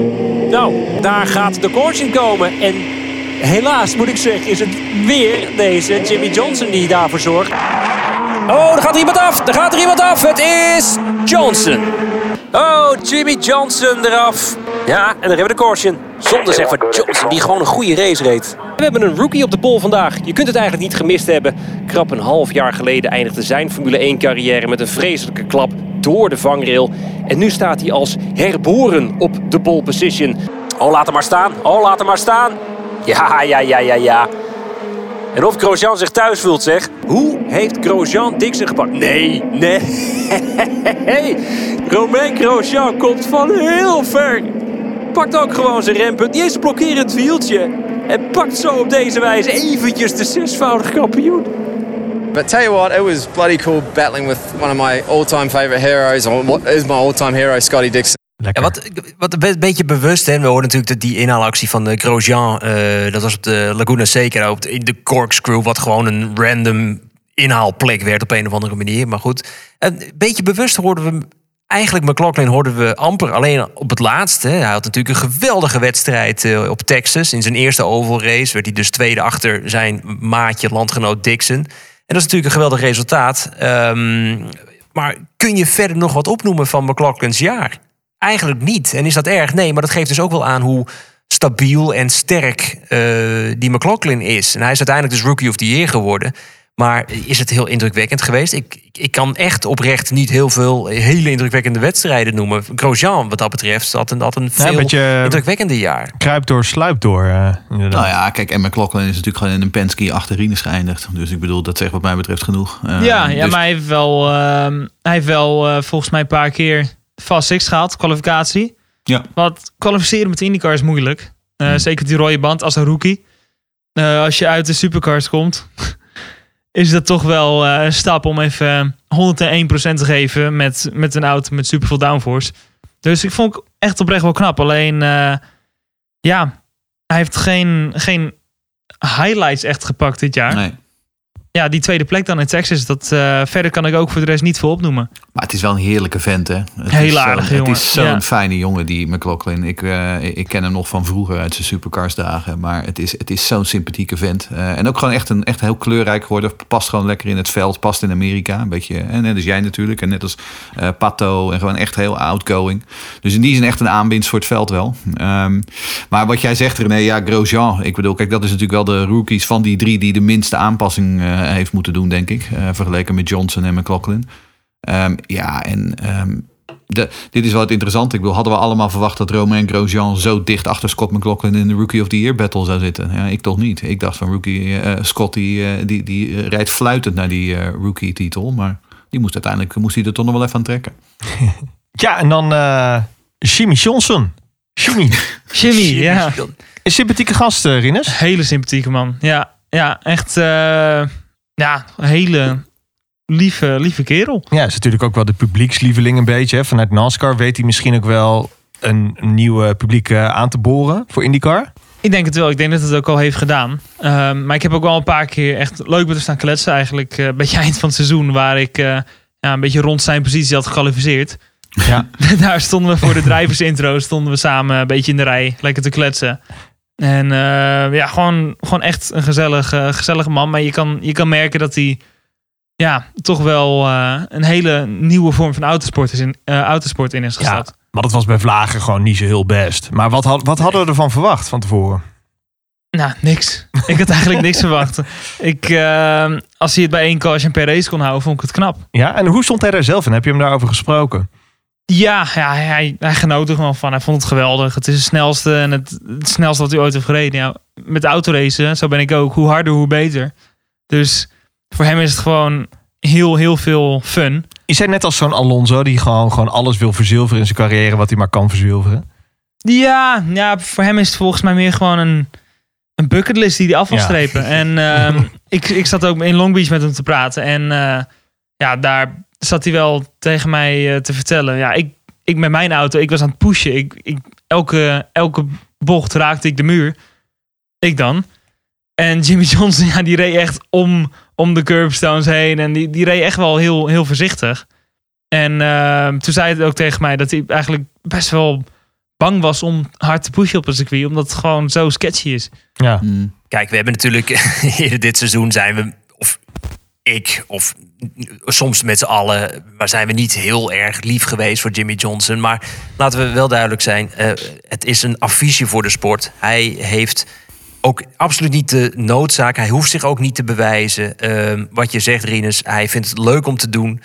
nou, daar gaat de caution komen. En helaas moet ik zeggen, is het weer deze Jimmy Johnson die daarvoor zorgt. Oh, er gaat er iemand af. Er gaat er iemand af. Het is Johnson. Oh, Jimmy Johnson eraf. Ja, en dan hebben we de caution. Zonde zeg van Johnson, die gewoon een goede race reed. We hebben een rookie op de pol vandaag. Je kunt het eigenlijk niet gemist hebben. Krap een half jaar geleden eindigde zijn Formule 1 carrière met een vreselijke klap door de vangrail. En nu staat hij als herboren op de pole position. Oh, laat hem maar staan. Oh, laat hem maar staan. Ja, ja, ja, ja, ja. En of Grosjean zich thuis voelt, zeg. Hoe heeft Grosjean Dixon gepakt? Nee, nee. Romain Grosjean komt van heel ver. Pakt ook gewoon zijn rempunt. Niet eens een blokkerend wieltje. En pakt zo op deze wijze eventjes de zesvoudig kampioen. But tell you what, it was bloody cool battling with one of my all-time favorite heroes, or what is my all-time hero, Scotty Dixon. Wat, wat een beetje bewust, hè. we hoorden natuurlijk dat die inhaalactie van de Grosjean, eh, dat was op de Laguna Seca, op de, in de corkscrew, wat gewoon een random inhaalplek werd op een of andere manier. Maar goed, een beetje bewust hoorden we eigenlijk McLaughlin hoorden we amper alleen op het laatste. Hij had natuurlijk een geweldige wedstrijd eh, op Texas. In zijn eerste oval race werd hij dus tweede achter zijn maatje, landgenoot Dixon. En dat is natuurlijk een geweldig resultaat. Ehm, maar kun je verder nog wat opnoemen van McLaughlin's jaar? Eigenlijk niet. En is dat erg? Nee, maar dat geeft dus ook wel aan hoe stabiel en sterk eh, die McLaughlin is. En hij is uiteindelijk dus Rookie of the Year geworden. Maar is het heel indrukwekkend geweest? Ik, ik- kan echt oprecht niet heel veel hele indrukwekkende wedstrijden noemen. Grosjean, wat dat betreft, had een, had een Ja, veel een beetje indrukwekkende jaar. kruip door, sluip door. eh. Nou ja, kijk, en McLaughlin is natuurlijk gewoon in een Penske achter Rinus geëindigd. Dus ik bedoel, dat zegt wat mij betreft genoeg. Eh, ja, ja dus- maar hij heeft wel, ehm, hij heeft wel eh, volgens mij een paar keer fast six gehaald, kwalificatie. Ja. Wat kwalificeren met IndyCar is moeilijk. Eh, Zeker met die rode band als een rookie. Eh, als je uit de supercars komt, is dat toch wel eh, een stap om even 101% te geven met, met een auto met superveel downforce. Dus ik vond het echt oprecht wel knap. Alleen, ja, hij heeft geen, geen highlights echt gepakt dit jaar. Nee. Ja, die tweede plek dan in Texas, dat, eh, verder kan ik ook voor de rest niet veel opnoemen. Maar het is wel een heerlijke vent, hè? Het Hele is jongen, Het is zo'n ja. fijne jongen, die McLaughlin. Ik, eh, ik ken hem nog van vroeger uit zijn supercars dagen. Maar het is, het is zo'n sympathieke vent. Eh, en ook gewoon echt, een, echt heel kleurrijk geworden. Past gewoon lekker in het veld. Past in Amerika. Een beetje, en net als jij natuurlijk. En net als Pato. En gewoon echt heel outgoing. Dus in die zin echt een aanwinst voor het veld wel. Ehm, maar wat jij zegt, René, ja, Grosjean. Ik bedoel, kijk, dat is natuurlijk wel de rookies van die drie... die de minste aanpassing heeft moeten doen, denk ik. eh, vergeleken met Johnson en McLaughlin. Ehm, ja, en ehm, de, dit is wel het interessante. Ik bedoel, hadden we allemaal verwacht dat Romain Grosjean zo dicht achter Scott McLaughlin in de Rookie of the Year battle zou zitten? Ja, ik toch niet. Ik dacht van Rookie eh, Scott die, eh, die, die eh, rijdt fluitend naar die eh, Rookie titel, maar die moest uiteindelijk moest hij er toch nog wel even aan trekken. Ja, en dan eh Jimmy Johnson. Jimmy. Jimmy, ja. Een sympathieke gast, eh, Rinus. Hele sympathieke man. Ja, ja echt eh, ja, een hele lieve, lieve kerel. Ja, is natuurlijk ook wel de publiekslieveling een beetje. Hè. Vanuit NASCAR weet hij misschien ook wel een, een nieuwe publiek eh, aan te boren voor IndyCar. Ik denk het wel. Ik denk dat het ook al heeft gedaan. Ehm, maar ik heb ook wel een paar keer echt leuk met hem staan kletsen. Eigenlijk eh, een beetje eind van het seizoen. Waar ik eh, ja, een beetje rond zijn positie had gekwalificeerd. Ja. Daar stonden we voor de drijversintro. Stonden we samen een beetje in de rij. Lekker te kletsen. En eh, ja, gewoon, gewoon echt een gezellig, eh, gezellige man. Maar je kan, je kan merken dat hij ja, toch wel eh, een hele nieuwe vorm van autosport, is in, autosport in is Ja, gestapt. maar dat was bij Vlagen gewoon niet zo heel best. Maar wat, had, wat hadden we ervan verwacht van tevoren? Nou, niks. Ik had eigenlijk niks verwacht. Ik, als hij het bij één per race kon houden, vond ik het knap. Ja, en hoe stond hij daar zelf in? Heb je hem daarover gesproken? Ja, ja hij, hij genoot er gewoon van. Hij vond het geweldig. Het is het snelste en het, het snelste wat hij ooit heeft gereden. Ja, met autoracen, zo ben ik ook. Hoe harder, hoe beter. Dus voor hem is het gewoon heel, heel veel fun. Is hij net als zo'n Alonso die gewoon, gewoon alles wil verzilveren in zijn carrière wat hij maar kan verzilveren? Ja, ja, voor hem is het volgens mij meer gewoon een, een bucketlist die hij af wil Ja. strepen. En ehm, ik, ik zat ook in Long Beach met hem te praten. En eh, ja, daar zat hij wel tegen mij eh, te vertellen. Ja, ik, ik met mijn auto, ik was aan het pushen. Ik, ik, elke, elke bocht raakte ik de muur. Ik dan. En Jimmy Johnson, ja, die reed echt om, om de curbstones heen. En die, die reed echt wel heel, heel voorzichtig. En ehm, toen zei hij ook tegen mij dat hij eigenlijk best wel bang was om hard te pushen op een circuit. Omdat het gewoon zo sketchy is. Ja. Kijk, we hebben natuurlijk dit seizoen zijn we, of ik, of soms met z'n allen, maar zijn we niet heel erg lief geweest voor Jimmy Johnson. Maar laten we wel duidelijk zijn, eh, het is een affiche voor de sport. Hij heeft ook absoluut niet de noodzaak. Hij hoeft zich ook niet te bewijzen. Ehm, wat je zegt, Rinus, hij vindt het leuk om te doen.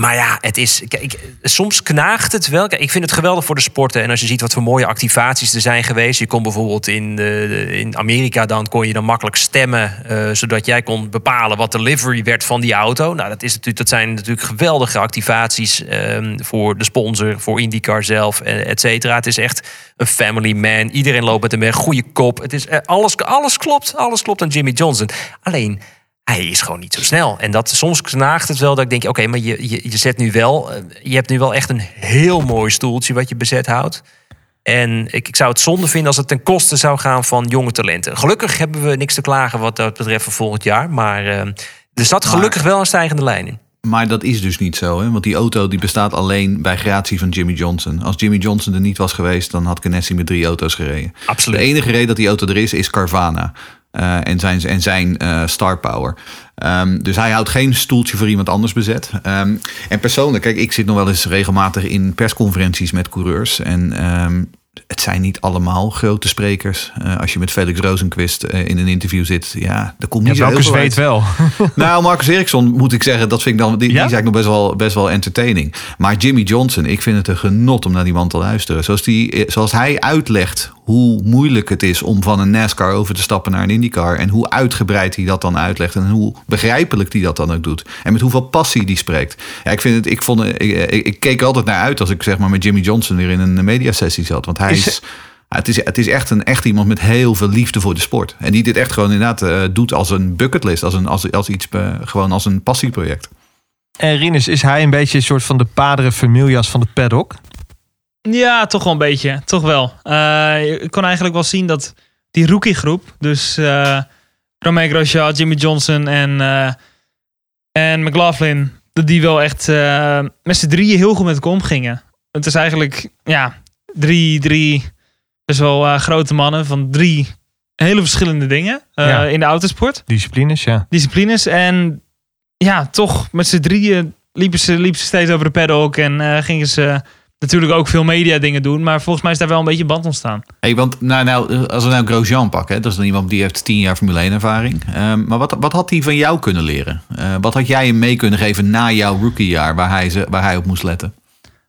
Maar ja, het is. Kijk, soms knaagt het wel. Ik vind het geweldig voor de sporten. En als je ziet wat voor mooie activaties er zijn geweest. Je kon bijvoorbeeld in, de, in Amerika dan kon je dan makkelijk stemmen. eh, zodat jij kon bepalen wat de livery werd van die auto. Nou, dat, is natuurlijk, dat zijn natuurlijk geweldige activaties ehm, voor de sponsor, voor IndyCar zelf, eh, et cetera. Het is echt een family man. Iedereen loopt met hem weg. Goede kop. Het is, eh, alles, alles klopt. Alles klopt aan Jimmy Johnson. Alleen hij is gewoon niet zo snel. En dat soms knaagt het wel dat ik denk: oké, maar je, je, je zet nu wel, eh, je hebt nu wel echt een heel mooi stoeltje wat je bezet houdt. En ik, ik zou het zonde vinden als het ten koste zou gaan van jonge talenten. Gelukkig hebben we niks te klagen wat dat betreft voor volgend jaar. Maar eh, er zat gelukkig wel een stijgende lijn in. Maar dat is dus niet zo, hè? want die auto die bestaat alleen bij gratie van Jimmy Johnson. Als Jimmy Johnson er niet was geweest, dan had Ganassi met drie auto's gereden. Absoluut. De enige reden dat die auto er is, is Carvana. Eh, en zijn, en zijn eh, star power. Ehm, dus hij houdt geen stoeltje voor iemand anders bezet. Ehm, en persoonlijk, kijk, ik zit nog wel eens regelmatig in persconferenties met coureurs. En ehm, het zijn niet allemaal grote sprekers. Eh, als je met Felix Rosenquist eh, in een interview zit, ja, daar komt Ja, niet zo heel veel uit. zweet wel. Nou, Marcus Eriksson moet ik zeggen, dat vind ik dan, die, die Ja? is eigenlijk nog best wel, best wel entertaining. Maar Jimmy Johnson, ik vind het een genot om naar die man te luisteren. Zoals, die, eh, zoals hij uitlegt hoe moeilijk het is om van een NASCAR over te stappen naar een IndyCar. En hoe uitgebreid hij dat dan uitlegt. En hoe begrijpelijk hij dat dan ook doet. En met hoeveel passie die spreekt. Ja, ik, vind het, ik, vond, ik, ik, ik keek altijd naar uit als ik zeg maar met Jimmy Johnson weer in een mediasessie zat. Want hij Is- is, het, is, het is echt, een, echt iemand met heel veel liefde voor de sport. En die dit echt gewoon inderdaad eh, doet als een bucketlist. Als, een, als, als iets, eh, gewoon als een passieproject. En Rinus, is hij een beetje een soort van de padre familias van het paddock? Ja, toch wel een beetje. Toch wel. Eh, je kon eigenlijk wel zien dat die rookiegroep, dus eh Romeo Grosjean, Jimmy Johnson en, eh, en McLaughlin, dat die wel echt eh, met z'n drieën heel goed met elkaar omgingen. Het is eigenlijk, ja, drie, drie best wel eh, grote mannen van drie hele verschillende dingen eh, Ja. in de autosport. Disciplines, ja. Disciplines. En ja, toch met z'n drieën liepen ze, liepen ze steeds over de paddock en eh, gingen ze natuurlijk ook veel media dingen doen. Maar volgens mij is daar wel een beetje band ontstaan. Hey, want nou, nou, als we nou Grosjean pakken, hè, dat is dan iemand die heeft tien jaar Formule 1 ervaring. Ehm, maar wat, wat had hij van jou kunnen leren? Eh, wat had jij hem mee kunnen geven na jouw rookiejaar waar hij, ze, waar hij op moest letten?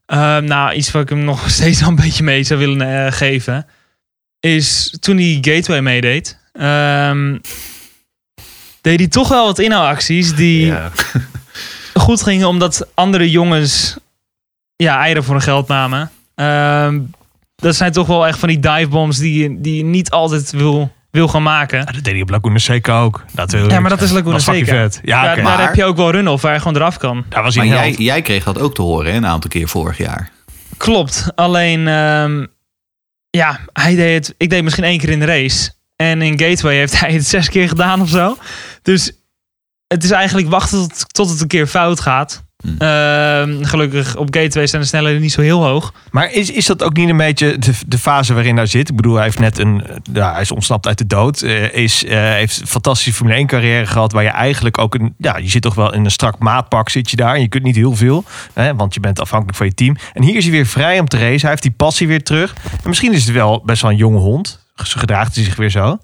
Ehm, nou, iets wat ik hem nog steeds een beetje mee zou willen eh, geven. Is toen hij Gateway meedeed. ehm, deed hij toch wel wat inhoudacties die goed gingen. Omdat andere jongens ja, eieren voor hun geld namen. Ehm, dat zijn toch wel echt van die divebombs die, die je niet altijd wil, wil gaan maken. Dat deed hij op Laguna Seca ook. Dat wil Ja, maar dat is Laguna Seca. vet. Ja, Ja, oké. daar heb je ook wel runnen waar je gewoon eraf kan. Daar was Maar hij een jij, jij kreeg dat ook te horen hè, een aantal keer vorig jaar. Klopt. Alleen, ehm, ja, hij deed het. Ik deed misschien één keer in de race. En in Gateway heeft hij het zes keer gedaan of zo. Dus het is eigenlijk wachten tot, tot het een keer fout gaat. Ehm, gelukkig op Gateway zijn de snelheden niet zo heel hoog. Maar is, is dat ook niet een beetje de, de fase waarin hij zit? Ik bedoel, hij heeft net een. Ja, hij is ontsnapt uit de dood. eh, is, eh, heeft een fantastische Formule 1 carrière gehad. Waar je eigenlijk ook een. Ja, je zit toch wel in een strak maatpak zit je daar. En je kunt niet heel veel. Hè, want je bent afhankelijk van je team. En hier is hij weer vrij om te racen. Hij heeft die passie weer terug. En misschien is het wel best wel een jonge hond. Ze gedraagt hij zich weer zo.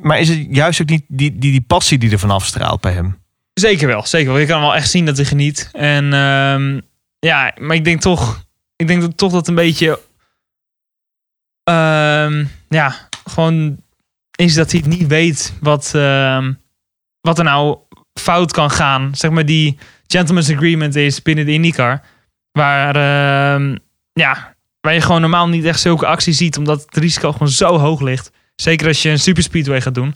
Maar is het juist ook niet die, die, die passie die er vanaf straalt bij hem? Zeker wel, zeker wel. Je kan wel echt zien dat hij geniet. En ehm, ja, maar ik denk toch, ik denk dat toch dat een beetje, ehm, ja, gewoon is dat hij het niet weet wat, ehm, wat er nou fout kan gaan. Zeg maar die gentleman's agreement is binnen de IndyCar, waar, ja, waar je gewoon normaal niet echt zulke acties ziet, omdat het risico gewoon zo hoog ligt. Zeker als je een superspeedway gaat doen.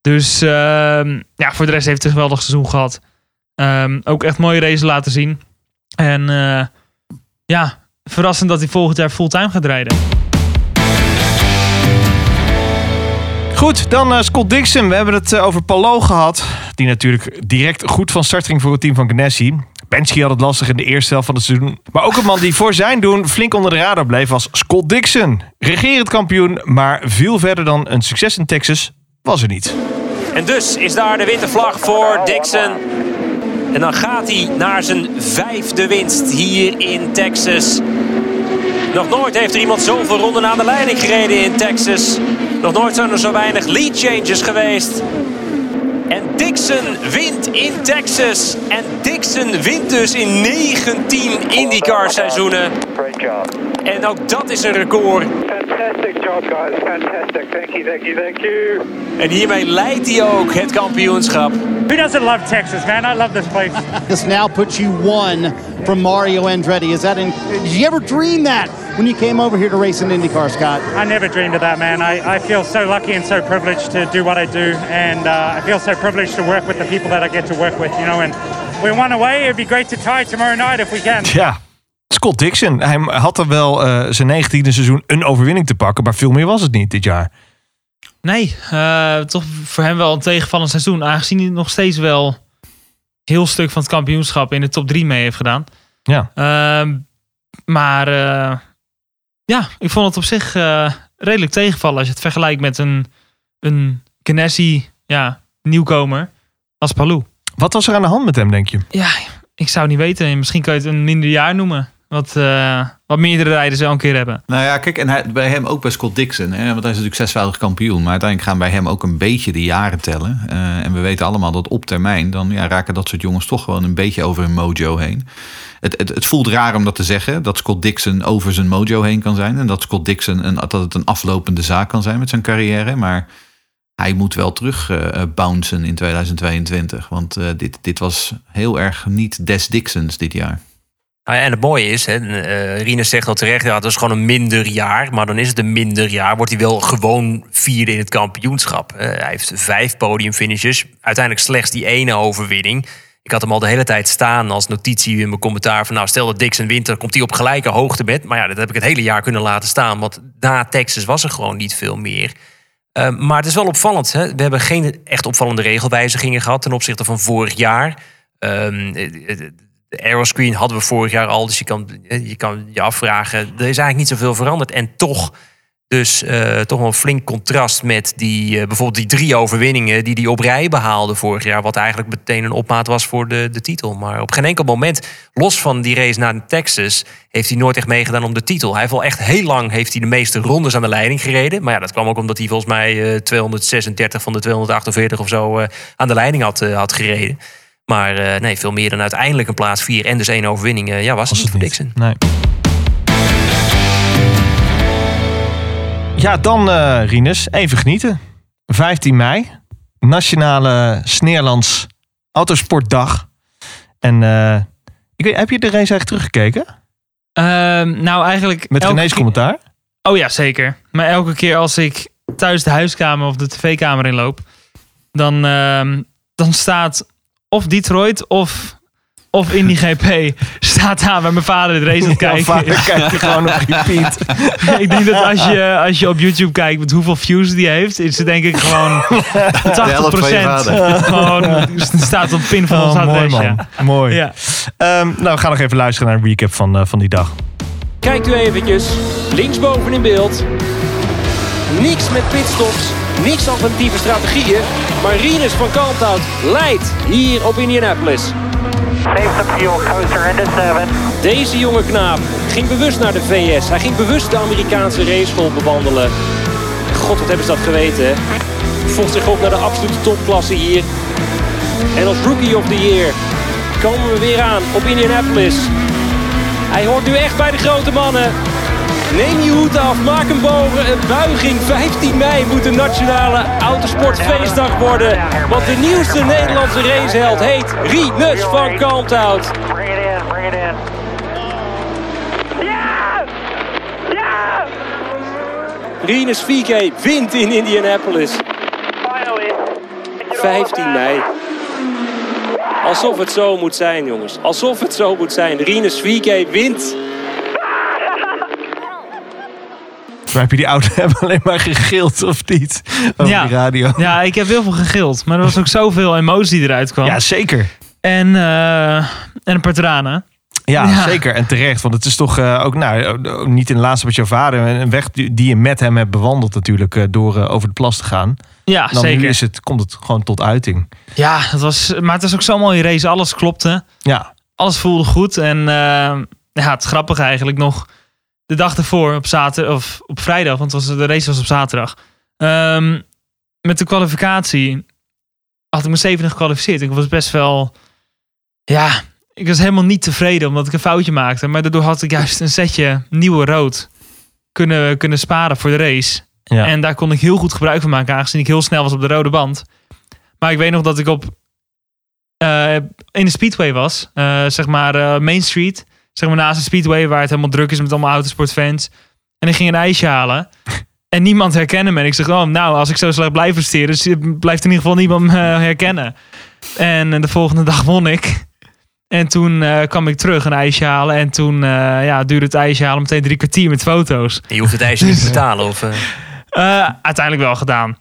Dus ehm, ja, voor de rest heeft hij een geweldig seizoen gehad. Ehm, ook echt mooie races laten zien. En eh, ja, verrassend dat hij volgend jaar fulltime gaat rijden. Goed, dan eh, Scott Dixon. We hebben het eh, over Palou gehad. Die natuurlijk direct goed van start ging voor het team van Ganassi. Penske had het lastig in de eerste helft van het seizoen. Maar ook een man die voor zijn doen flink onder de radar bleef was Scott Dixon. Regerend kampioen, maar veel verder dan een succes in Texas was er niet. En dus is daar de witte vlag voor Dixon. En dan gaat hij naar zijn vijfde winst hier in Texas. Nog nooit heeft er iemand zoveel ronden aan de leiding gereden in Texas. Nog nooit zijn er zo weinig lead changes geweest. En Dixon wint in Texas. En Dixon wint dus in 19 IndyCar seizoenen. Great job. En ook dat is een record. Fantastic job, guys. Fantastic. Thank you, thank you, thank you. En hiermee leidt hij ook het kampioenschap. Who doesn't love Texas, man? I love this place. This now puts you one from Mario Andretti. Is that in? Did you ever dream that when you came over here to race in IndyCar, Scott? I never dreamed of that, man. I, I feel so lucky and so privileged to do what I do, and uh, I feel so privileged to work with the people that I get to work with, you know. And we're one away. It'd be great to tie tomorrow night if we can. Ja, Scott Dixon. Hij had er wel eh, zijn negentiende seizoen een overwinning te pakken. Maar veel meer was het niet dit jaar. Nee, eh, toch voor hem wel een tegenvallend seizoen. Aangezien hij nog steeds wel heel stuk van het kampioenschap in de top 3 mee heeft gedaan. Ja. Ehm, maar eh, ja, ik vond het op zich eh, redelijk tegenvallen. Als je het vergelijkt met een, een Ganassi ja, nieuwkomer als Palou. Wat was er aan de hand met hem, denk je? Ja, ik zou niet weten. Misschien kan je het een minder jaar noemen. Wat, eh, wat meerdere rijders wel een keer hebben. Nou ja, kijk, en bij hem ook bij Scott Dixon. Hè, want hij is natuurlijk zesvoudig kampioen. Maar uiteindelijk gaan bij hem ook een beetje de jaren tellen. Eh, en we weten allemaal dat op termijn... dan ja, raken dat soort jongens toch gewoon een beetje over hun mojo heen. Het, het, het voelt raar om dat te zeggen. Dat Scott Dixon over zijn mojo heen kan zijn. En dat Scott Dixon een, dat het een aflopende zaak kan zijn met zijn carrière. Maar hij moet wel terug eh, bouncen in 2022. Want eh, dit, dit was heel erg niet des Dixons dit jaar. Nou en het mooie is, hè, eh Rinus zegt al terecht, ja, het is gewoon een minder jaar. Maar dan is het een minder jaar, wordt hij wel gewoon vierde in het kampioenschap. Eh, hij heeft vijf podiumfinishes, uiteindelijk slechts die ene overwinning. Ik had hem al de hele tijd staan als notitie in mijn commentaar van... nou, stel dat Dixon wint, dan komt hij op gelijke hoogte met. Maar ja, dat heb ik het hele jaar kunnen laten staan. Want na Texas was er gewoon niet veel meer. Eh, maar het is wel opvallend. Hè? We hebben geen echt opvallende regelwijzigingen gehad... ten opzichte van vorig jaar. Ehm, eh, de aeroscreen hadden we vorig jaar al. Dus je kan je, afvragen. Er is eigenlijk niet zoveel veranderd. En toch, dus eh, toch wel een flink contrast met die, eh, bijvoorbeeld die drie overwinningen die hij op rij behaalde vorig jaar. Wat eigenlijk meteen een opmaat was voor de, de titel. Maar op geen enkel moment, los van die race naar Texas, heeft hij nooit echt meegedaan om de titel. Hij heeft echt heel lang heeft hij de meeste rondes aan de leiding gereden. Maar ja, dat kwam ook omdat hij volgens mij eh, 236 van de 248 of zo eh, aan de leiding had, eh, had gereden. Maar eh, nee, veel meer dan uiteindelijk een plaats 4 en dus één overwinning. eh, ja, was het niet voor Dixon. Nee. Ja, dan eh Rinus, even genieten. 15 mei, Nationale Sneerlands Autosportdag. En eh, ik weet, heb je de race eigenlijk teruggekeken? Ehm, nou, eigenlijk... Met René's keer- commentaar? Oh ja, zeker. Maar elke keer als ik thuis de huiskamer of de tv-kamer inloop, dan, ehm, dan staat of Detroit of, of Indy GP staat aan waar mijn vader de race aan het Jouw kijken vader kijkt er gewoon op repeat. ik denk dat als je, als je op YouTube kijkt met hoeveel views die heeft, is het denk ik gewoon 80%. helft van je vader. gewoon staat op pin van Oh, ons mooi man, ja. mooi. Ja. Ehm, nou, we gaan nog even luisteren naar een recap van, eh, van die dag. Kijkt u eventjes, linksboven in beeld. Niks met pitstops, niks alternatieve strategieën. Maar Rinus van Kalmthout leidt hier op Indianapolis. Deze jonge knaap ging bewust naar de VS. Hij ging bewust de Amerikaanse raceschool bewandelen. God, wat hebben ze dat geweten, hè? Vocht zich op naar de absolute topklasse hier. En als Rookie of the Year komen we weer aan op Indianapolis. Hij hoort nu echt bij de grote mannen. Neem je hoed af, maak hem boven. Een buiging 15 mei moet de nationale autosportfeestdag worden. Want de nieuwste Nederlandse raceheld heet Rinus van Kalmthout. Bring it in, in. Rinus VK wint in Indianapolis. Finally. 15 mei. Alsof het zo moet zijn, jongens. Alsof het zo moet zijn. Rinus VK wint. Maar heb je die auto hebben alleen maar gegild of niet? Over Ja. die radio. ja, ik heb heel veel gegild, maar er was ook zoveel emotie die eruit kwam. Ja, zeker. En, eh, en een paar tranen. Ja, Ja. zeker. En terecht. Want het is toch eh, ook, nou, ook niet in de laatste met jouw vader. Een weg die je met hem hebt bewandeld natuurlijk. eh, door over de plas te gaan. Ja, Dan zeker. nu is het, komt het gewoon tot uiting. Ja, het was, maar het was ook zo'n mooie race. Alles klopte. Ja, Alles voelde goed. En ja, het grappige eigenlijk nog. De dag ervoor, op, zaterdag, of op vrijdag, want was, de race was op zaterdag. Ehm, met de kwalificatie had ik me zevende gekwalificeerd. Ik was best wel... Ja, ik was helemaal niet tevreden omdat ik een foutje maakte. Maar daardoor had ik juist een setje nieuwe rood kunnen, kunnen sparen voor de race. ja. En daar kon ik heel goed gebruik van maken, aangezien ik heel snel was op de rode band. Maar ik weet nog dat ik op eh, in de Speedway was, eh, zeg maar eh, Main Street, zeg maar naast de Speedway waar het helemaal druk is met allemaal autosportfans. En ik ging een ijsje halen. En niemand herkende me. En ik zeg, oh, nou, als ik zo slecht blijf presteren, dus blijft in ieder geval niemand me herkennen. En eh, de volgende dag won ik. En toen eh, kwam ik terug een ijsje halen. En toen eh, ja, duurde het ijsje halen meteen drie kwartier met foto's. En je hoeft het ijsje niet te betalen. Of, eh, Eh, uiteindelijk wel gedaan.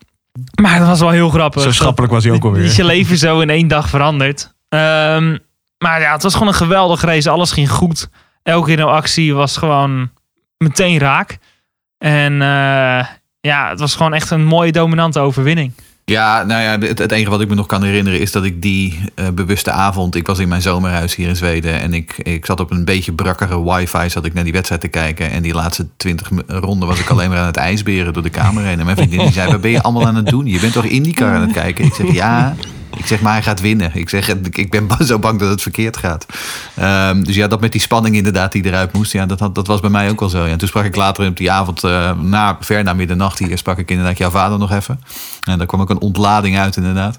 Maar dat was wel heel grappig. zo schappelijk was hij ook Dat alweer. is je leven zo in één dag veranderd. Ehm, maar ja, het was gewoon een geweldige race. Alles ging goed. Elke actie was gewoon meteen raak. En eh, ja, het was gewoon echt een mooie dominante overwinning. Ja, nou ja, het, het enige wat ik me nog kan herinneren is dat ik die eh, bewuste avond, ik was in mijn zomerhuis hier in Zweden en ik, ik zat op een beetje brakkere wifi, zat ik naar die wedstrijd te kijken en die laatste twintig ronden was ik alleen maar aan het ijsberen door de kamer heen. En mijn vriendin die zei, wat ben je allemaal aan het doen? Je bent toch IndyCar aan het kijken? Ik zeg, ja. Ik zeg, maar hij gaat winnen. Ik zeg, ik ben zo bang dat het verkeerd gaat. Ehm, dus ja, dat met die spanning inderdaad die eruit moest. Ja, dat, dat was bij mij ook wel zo. Ja, en toen sprak ik later op die avond, eh, na, ver na middernacht hier, sprak ik inderdaad jouw vader nog even. En daar kwam ook een ontlading uit inderdaad.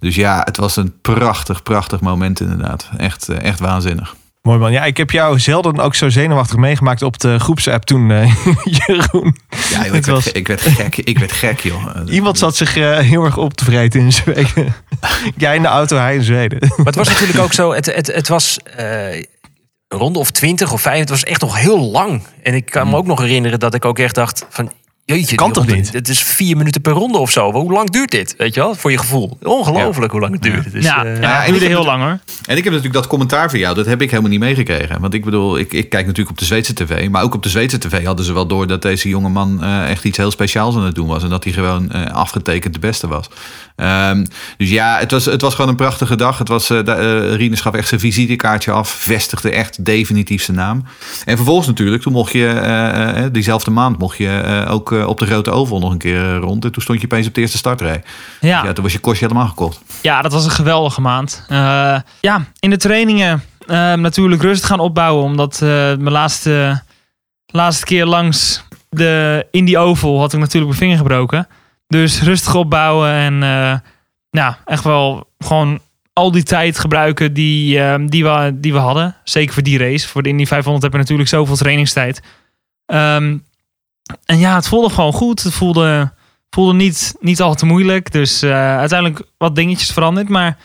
Dus ja, het was een prachtig, prachtig moment inderdaad. Echt, eh, echt waanzinnig. Mooi man. Ja, ik heb jou zelden ook zo zenuwachtig meegemaakt op de groepsapp toen, eh, Jeroen. Ja, joh, ik, was- werd, ik werd gek. Ik werd gek, joh. Iemand zat zich eh, heel erg op te vreten in Zweden. Jij in de auto, hij in Zweden. Maar het was natuurlijk ook zo, het, het, het was eh, een ronde of twintig of vijf. Het was echt nog heel lang. En ik kan me ook nog herinneren dat ik ook echt dacht van... Jeetje, Kan toch niet? Het is vier minuten per ronde of zo. Hoe lang duurt dit? Weet je wel, voor je gevoel. Ongelooflijk hoe lang het duurt. Dus, ja, eh, ja, ja, en ik heel lang hoor. En ik heb natuurlijk dat commentaar van jou, dat heb ik helemaal niet meegekregen. Want ik bedoel, ik, ik kijk natuurlijk op de Zweedse tv. Maar ook op de Zweedse tv hadden ze wel door dat deze jonge man eh, echt iets heel speciaals aan het doen was. En dat hij gewoon eh, afgetekend de beste was. Ehm, dus ja, het was, het was gewoon een prachtige dag. Het was, eh de, eh, Rinus gaf echt zijn visitekaartje af. Vestigde echt definitief zijn naam. En vervolgens natuurlijk, toen mocht je, eh, eh, diezelfde maand mocht je eh, ook eh, op de Grote Oval nog een keer eh, rond. En toen stond je opeens op de eerste startrij. Ja. Ja, toen was je kostje helemaal gekocht. Ja, dat was een geweldige maand. Eh, ja, in de trainingen eh, natuurlijk rust gaan opbouwen. Omdat mijn laatste, laatste keer langs de Indie Oval had ik natuurlijk mijn vinger gebroken. Dus rustig opbouwen en ja, echt wel gewoon al die tijd gebruiken die, eh, die, we, die we hadden. Zeker voor die race. Voor de Indy 500 heb je natuurlijk zoveel trainingstijd. Ehm, en ja, het voelde gewoon goed. Het voelde, voelde niet, niet al te moeilijk. Dus eh, uiteindelijk wat dingetjes veranderd. Maar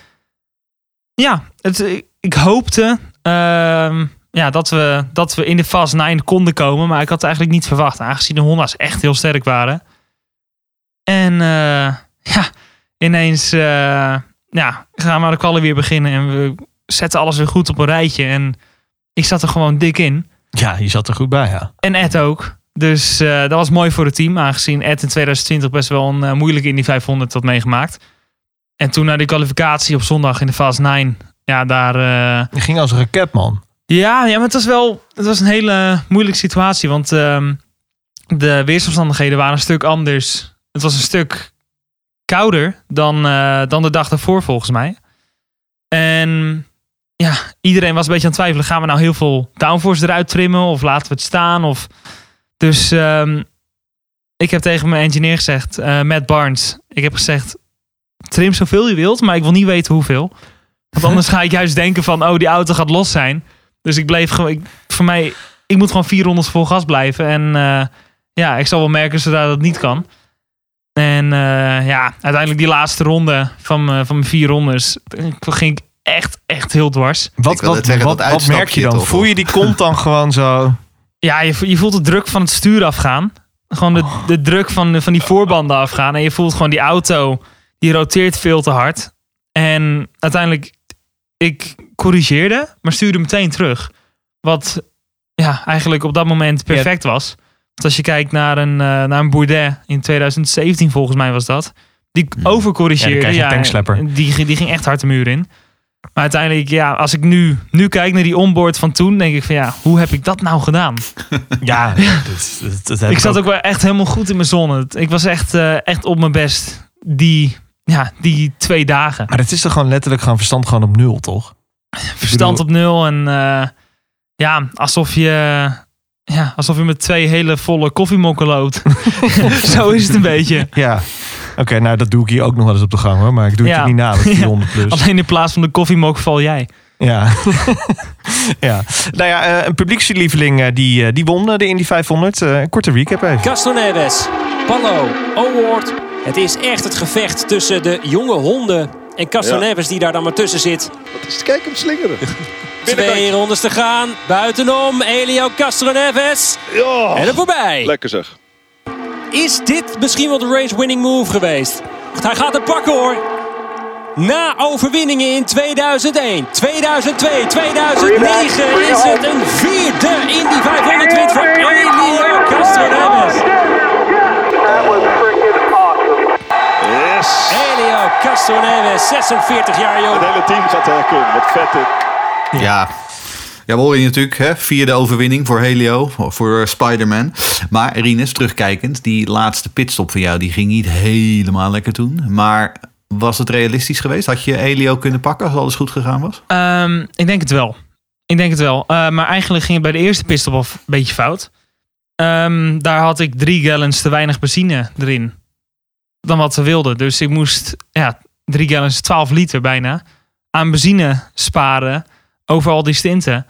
ja, het, ik, ik hoopte ehm, ja, dat, we, dat we in de Fast 9 konden komen. Maar ik had het eigenlijk niet verwacht. Aangezien de Honda's echt heel sterk waren. En eh, ja, ineens eh, ja, gaan we de kwallen weer beginnen. En we zetten alles weer goed op een rijtje. En ik zat er gewoon dik in. Ja, je zat er goed bij, ja. En Ed ook. Dus eh, dat was mooi voor het team. Aangezien Ed in 2020 best wel een eh, moeilijke Indy 500 had meegemaakt. En toen naar die kwalificatie op zondag in de Fast 9. Ja, daar... Je ging als een raket, man. ja, ja, maar het was wel het was een hele moeilijke situatie. Want ehm, de weersomstandigheden waren een stuk anders. Het was een stuk kouder dan, dan de dag daarvoor, volgens mij. En ja, iedereen was een beetje aan het twijfelen. Gaan we nou heel veel downforce eruit trimmen? Of laten we het staan? Of... Dus ehm, ik heb tegen mijn engineer gezegd, eh, Matt Barnes. Ik heb gezegd, trim zoveel je wilt, maar ik wil niet weten hoeveel. Want anders ga ik juist denken van, oh, die auto gaat los zijn. Dus ik bleef gewoon, ik- voor mij, ik moet gewoon 400 vol gas blijven. En eh, ja, ik zal wel merken zodra dat niet kan. En eh, ja, uiteindelijk die laatste ronde van, mijn- van mijn vier rondes, ging ik echt, echt heel dwars. Wat, wat, zeggen, wat, wat merk je dan? toch, Voel je die kont dan gewoon zo... Ja, je, je voelt de druk van het stuur afgaan. Gewoon de, de druk van, van die voorbanden afgaan. En je voelt gewoon die auto, die roteert veel te hard. En uiteindelijk, ik corrigeerde, maar stuurde meteen terug. Wat ja, eigenlijk op dat moment perfect was. Want als je kijkt naar een, eh, naar een Bourdet in 2017 volgens mij was dat. Die overcorrigeerde. Ja, een tankslepper. die, die ging echt hard de muur in. Maar uiteindelijk, ja, als ik nu, nu kijk naar die onboard van toen, denk ik van ja, hoe heb ik dat nou gedaan? Ja, dat, dat, dat heb ik zat ook wel echt helemaal goed in mijn zon. Ik was echt, eh, echt op mijn best die, ja, die twee dagen. Maar het is toch gewoon letterlijk gewoon verstand gewoon op nul, toch? Verstand op nul en eh, ja, alsof je, ja, alsof je met twee hele volle koffiemokken loopt. Zo is het een beetje. Ja. Oké, nou dat doe ik hier ook nog wel eens op de gang hoor. Maar ik doe het Ja. niet na met 400 plus. Alleen in plaats van de koffiemok val jij. Ja. ja. Nou ja, eh, een publiekslieveling eh, die, eh, die won de Indy 500. Eh, een korte recap even. Castro Neves, Pallo, Award. Het is echt het gevecht tussen de jonge honden en Castro Ja. Die daar dan maar tussen zit. Kijk hem slingeren. Twee rondes te gaan. Buitenom Elio Castro Neves. Ja. En er voorbij. Lekker zeg. Is dit misschien wel de race-winning move geweest? Hij gaat het pakken hoor. Na overwinningen in 2001, 2002, 2009 is het een vierde Indy 500 win voor Elio Castro Neves. Yes. Elio Castro Neves, 46 jaar jong. Het hele team gaat herkennen. Wat vet dit. Ja. Ja, we je natuurlijk, hè? vierde overwinning voor Helio, voor Spider-Man. Maar Rinus, terugkijkend, die laatste pitstop van jou, die ging niet helemaal lekker toen. Maar was het realistisch geweest? Had je Helio kunnen pakken als alles goed gegaan was? Ehm, ik denk het wel. Ik denk het wel. Eh, maar eigenlijk ging het bij de eerste pitstop al een beetje fout. Ehm, daar had ik drie gallons te weinig benzine erin. Dan wat we wilden. Dus ik moest ja, drie gallons, 12 liter bijna, aan benzine sparen over al die stinten.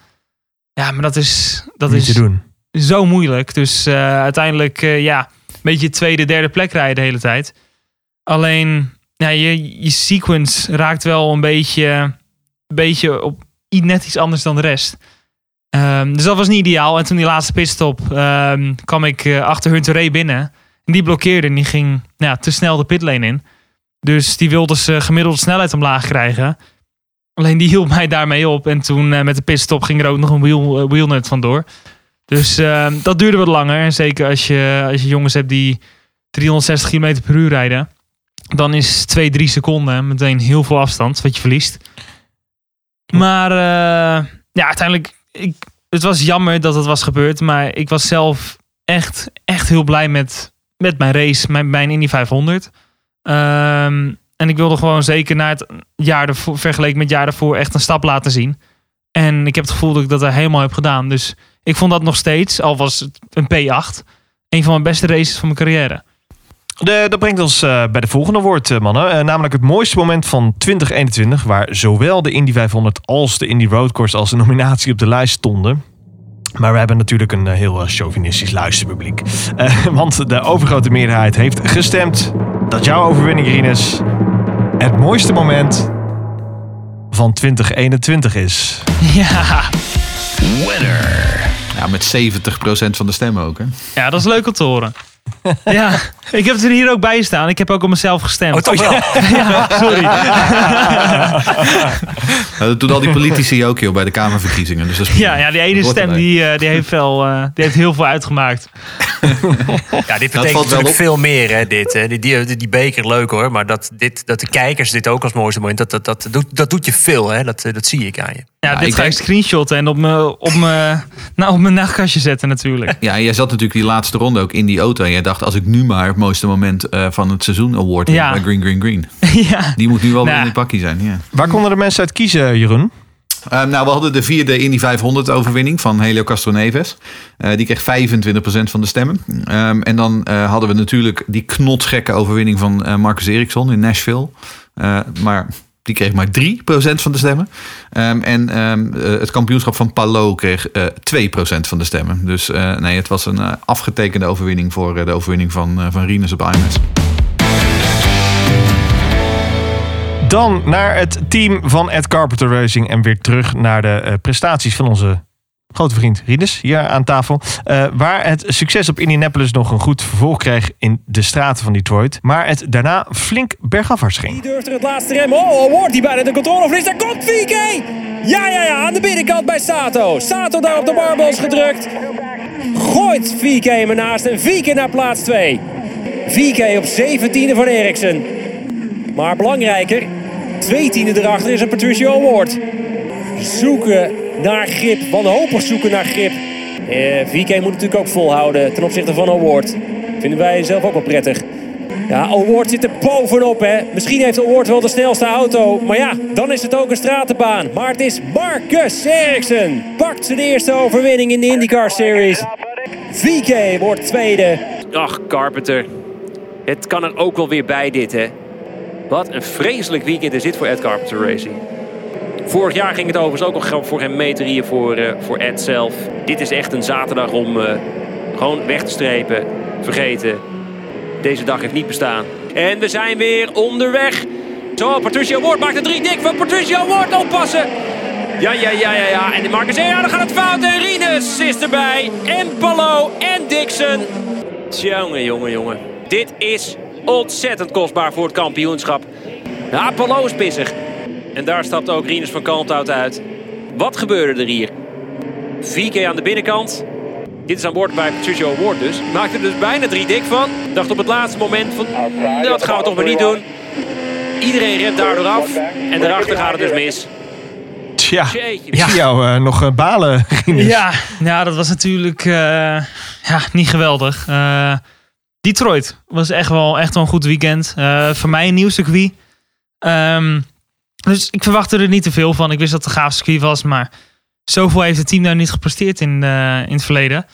Ja, maar dat is, dat Niet is te doen. zo moeilijk. Dus eh, uiteindelijk, eh, ja, een beetje tweede, derde plek rijden de hele tijd. Alleen, ja, je, je sequence raakt wel een beetje, een beetje op net iets anders dan de rest. Ehm, dus dat was niet ideaal. En toen die laatste pitstop ehm, kwam ik eh, achter Hunter Ray binnen. En die blokkeerde en die ging ja, te snel de pitlane in. Dus die wilde ze gemiddelde snelheid omlaag krijgen. Alleen die hield mij daarmee op. En toen eh, met de pitstop ging er ook nog een wheel, eh, wheelnut vandoor. Dus eh, dat duurde wat langer. En zeker als je, als je jongens hebt die 360 km per uur rijden. Dan is 2, 3 seconden meteen heel veel afstand wat je verliest. Maar ja, uiteindelijk, ik, het was jammer dat het was gebeurd. Maar ik was zelf echt, echt heel blij met, met mijn race, mijn, mijn Indy 500. Ehm, en ik wilde gewoon zeker na het jaar ervoor, vergeleken met het jaar daarvoor echt een stap laten zien. En ik heb het gevoel dat ik dat er helemaal heb gedaan. Dus ik vond dat nog steeds, al was het een P8, een van mijn beste races van mijn carrière. De, dat brengt ons eh, bij de volgende woord, eh, mannen. Eh, namelijk het mooiste moment van 2021, waar zowel de Indy 500 als de Indy Road Course als een nominatie op de lijst stonden. Maar we hebben natuurlijk een heel chauvinistisch luisterpubliek. Want de overgrote meerderheid heeft gestemd dat jouw overwinning, Rinus, het mooiste moment van 2021 is. Ja. Winner. Ja, met 70% van de stemmen ook, hè? Ja, dat is leuk om te horen. Ja, ik heb het er hier ook bij staan. Ik heb ook op mezelf gestemd. Oh, toch wel? ja, sorry. Nou, dat doen al die politici ook, joh, bij de Kamerverkiezingen. Dus dat is Ja, ja, die ene dat stem die, eh, die, heeft wel, eh, die heeft heel veel uitgemaakt. Ja, dit valt betekent wel natuurlijk op. veel meer, hè, dit. Hè. Die, die, die beker, leuk hoor. Maar dat, dit, dat de kijkers dit ook als mooiste moment... dat, dat, dat, doet, dat doet je veel, hè. Dat, eh, dat zie ik aan je. Ja, dit ga ik screenshotten en op mijn op mijn- nou, op mijn nachtkastje zetten natuurlijk. Ja, jij zat natuurlijk die laatste ronde ook in die auto. En jij dacht, als ik nu maar het mooiste moment eh, van het seizoen award win Ja. bij Green Green Green. ja. Die moet nu wel weer Nou. in het pakje zijn, ja. Waar konden de mensen uit kiezen, Jeroen? Ehm, nou, we hadden de vierde Indy 500 overwinning van Helio Castroneves. Eh die kreeg 25% van de stemmen. Ehm, en dan eh, hadden we natuurlijk die knotsgekke overwinning van eh, Marcus Ericsson in Nashville. Eh, maar die kreeg maar 3% van de stemmen. Ehm, en ehm, eh, het kampioenschap van Palou kreeg eh 2% van de stemmen. Dus eh, nee, het was een afgetekende overwinning voor de overwinning van, van Rinus op IMS. Dan naar het team van Ed Carpenter Racing. En weer terug naar de prestaties van onze grote vriend Rinus hier aan tafel. Eh, waar het succes op Indianapolis nog een goed vervolg kreeg in de straten van Detroit. Maar het daarna flink bergafwaarts ging. Die durft er het laatste remmen. Oh, Award die bijna de controle verliest. Daar komt VK! Ja, ja, ja, aan de binnenkant bij Sato. Sato daar op de barbels gedrukt. Gooit VK hem ernaast en VK naar plaats 2. VK op 17e van Eriksen. Maar belangrijker, twee tienden erachter is een Patricio Award. Zoeken naar grip, wanhopig zoeken naar grip. Eh, VK moet natuurlijk ook volhouden ten opzichte van Award. Vinden wij zelf ook wel prettig. Ja, Award zit er bovenop, hè. Misschien heeft Award wel de snelste auto. Maar ja, dan is het ook een stratenbaan. Maar het is Marcus Ericsson. Pakt zijn eerste overwinning in de IndyCar Series. VK wordt tweede. Ach, Carpenter. Het kan er ook wel weer bij dit, hè. Wat een vreselijk weekend is dit voor Ed Carpenter Racing. Vorig jaar ging het overigens ook nog voor hem meter hier voor, eh, voor Ed zelf. Dit is echt een zaterdag om eh, gewoon weg te strepen. Vergeten. Deze dag heeft niet bestaan. En we zijn weer onderweg. Zo, Patricio Ward maakt er drie dik van Patricio Ward oppassen. Ja, ja, ja, ja, ja. En de Marcus, ja, dan gaat het fout. En Rinus is erbij. En Palo en Dixon. Jongen, jongen, jongen. Dit is ontzettend kostbaar voor het kampioenschap. Ja, Palo is pissig. En daar stapt ook Rinus van Kalmthout uit. Wat gebeurde er hier? 4K aan de binnenkant. Dit is aan boord bij Patricio Award dus. Maakte er dus bijna drie dik van. Dacht op het laatste moment van... Dat gaan we toch maar niet doen. Iedereen remt daardoor af. En daarachter gaat het dus mis. Tja, zie jou eh, nog eh, balen, Rinus. Ja, ja, dat was natuurlijk eh, ja, niet geweldig. Eh, Detroit was echt wel, echt wel een goed weekend. Eh, voor mij een nieuw circuit. Ehm, dus ik verwachtte er niet te veel van. Ik wist dat het een gaaf circuit was, maar zoveel heeft het team daar niet gepresteerd in, eh, in het verleden.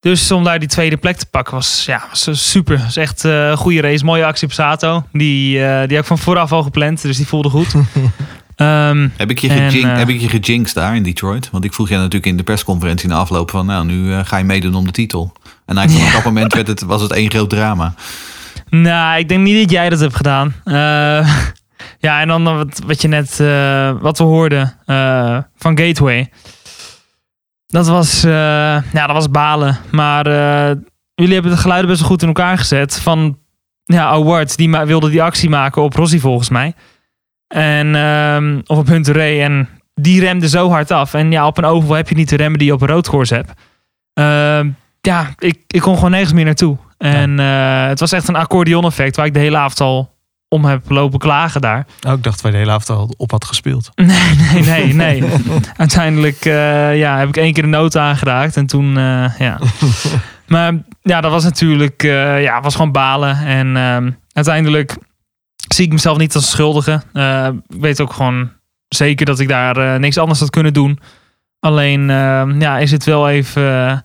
Dus om daar die tweede plek te pakken was, ja, was super. was echt eh, een goede race. Mooie actie op Sato. Die, eh, die had ik van vooraf al gepland, dus die voelde goed. Ehm, Heb ik, je en, heb ik je gejinxed daar in Detroit? Want ik vroeg je natuurlijk in de persconferentie na afloop van... nou, nu ga je meedoen om de titel. En eigenlijk op dat moment werd het, was het één groot drama. Nou, ik denk niet dat jij dat hebt gedaan. Ja, en dan wat, wat je net, eh, wat we hoorden eh, van Gateway. Dat was, eh, ja, dat was balen. Maar jullie hebben de geluiden best wel goed in elkaar gezet. Van, ja, Award, die wilde die actie maken op Rossi volgens mij. En, ehm, of op Hunter Ray. En die remde zo hard af. En ja, op een oval heb je niet de remmen die je op een roodkoers hebt. Ehm, ja, ik, ik kon gewoon nergens meer naartoe. En het was echt een accordeon-effect waar ik de hele avond al om heb lopen klagen daar. Oh, ik dacht wij de hele avond al op had gespeeld. Nee, nee, nee, nee. Uiteindelijk eh, ja, heb ik één keer de nood aangeraakt en toen, eh, ja. Maar ja, dat was natuurlijk, eh, ja, was gewoon balen. En ehm, uiteindelijk zie ik mezelf niet als schuldige. Ik weet ook gewoon zeker dat ik daar niks anders had kunnen doen. Alleen, ehm, ja, is het wel even,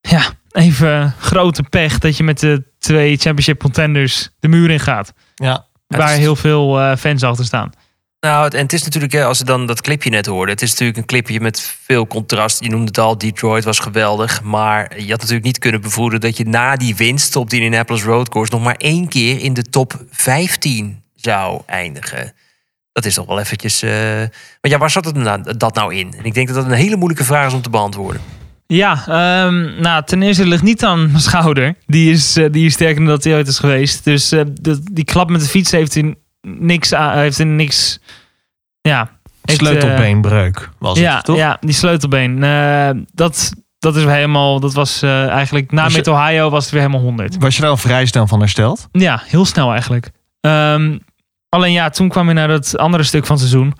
ja, even grote pech dat je met de twee championship contenders de muur in gaat. Ja. Waar heel veel eh, fans achter staan. Nou, het- en het is natuurlijk, hè, als je dan dat clipje net hoorde, het is natuurlijk een clipje met veel contrast. Je noemde het al, Detroit was geweldig. Maar je had natuurlijk niet kunnen bevroeden dat je na die winst op de Indianapolis Road Course nog maar één keer in de top 15 zou eindigen. Dat is toch wel eventjes. eh Maar ja, waar zat het nou- dat nou in? En ik denk dat dat een hele moeilijke vraag is om te beantwoorden. Ja, ehm, nou, ten eerste ligt niet aan mijn schouder. Die is, eh, die is sterker dan dat hij ooit is geweest. Dus eh, de, die klap met de fiets heeft in niks, aan- heeft in niks, ja. heeft, eh, Sleutelbeenbreuk was ja, het, toch? Ja, die sleutelbeen. Eh, dat, dat is helemaal, dat was eh, eigenlijk, na Was je- met Ohio was het weer helemaal 100. Was je daar al vrij snel van hersteld? Ja, heel snel eigenlijk. Ehm, alleen ja, toen kwam je naar het andere stuk van het seizoen.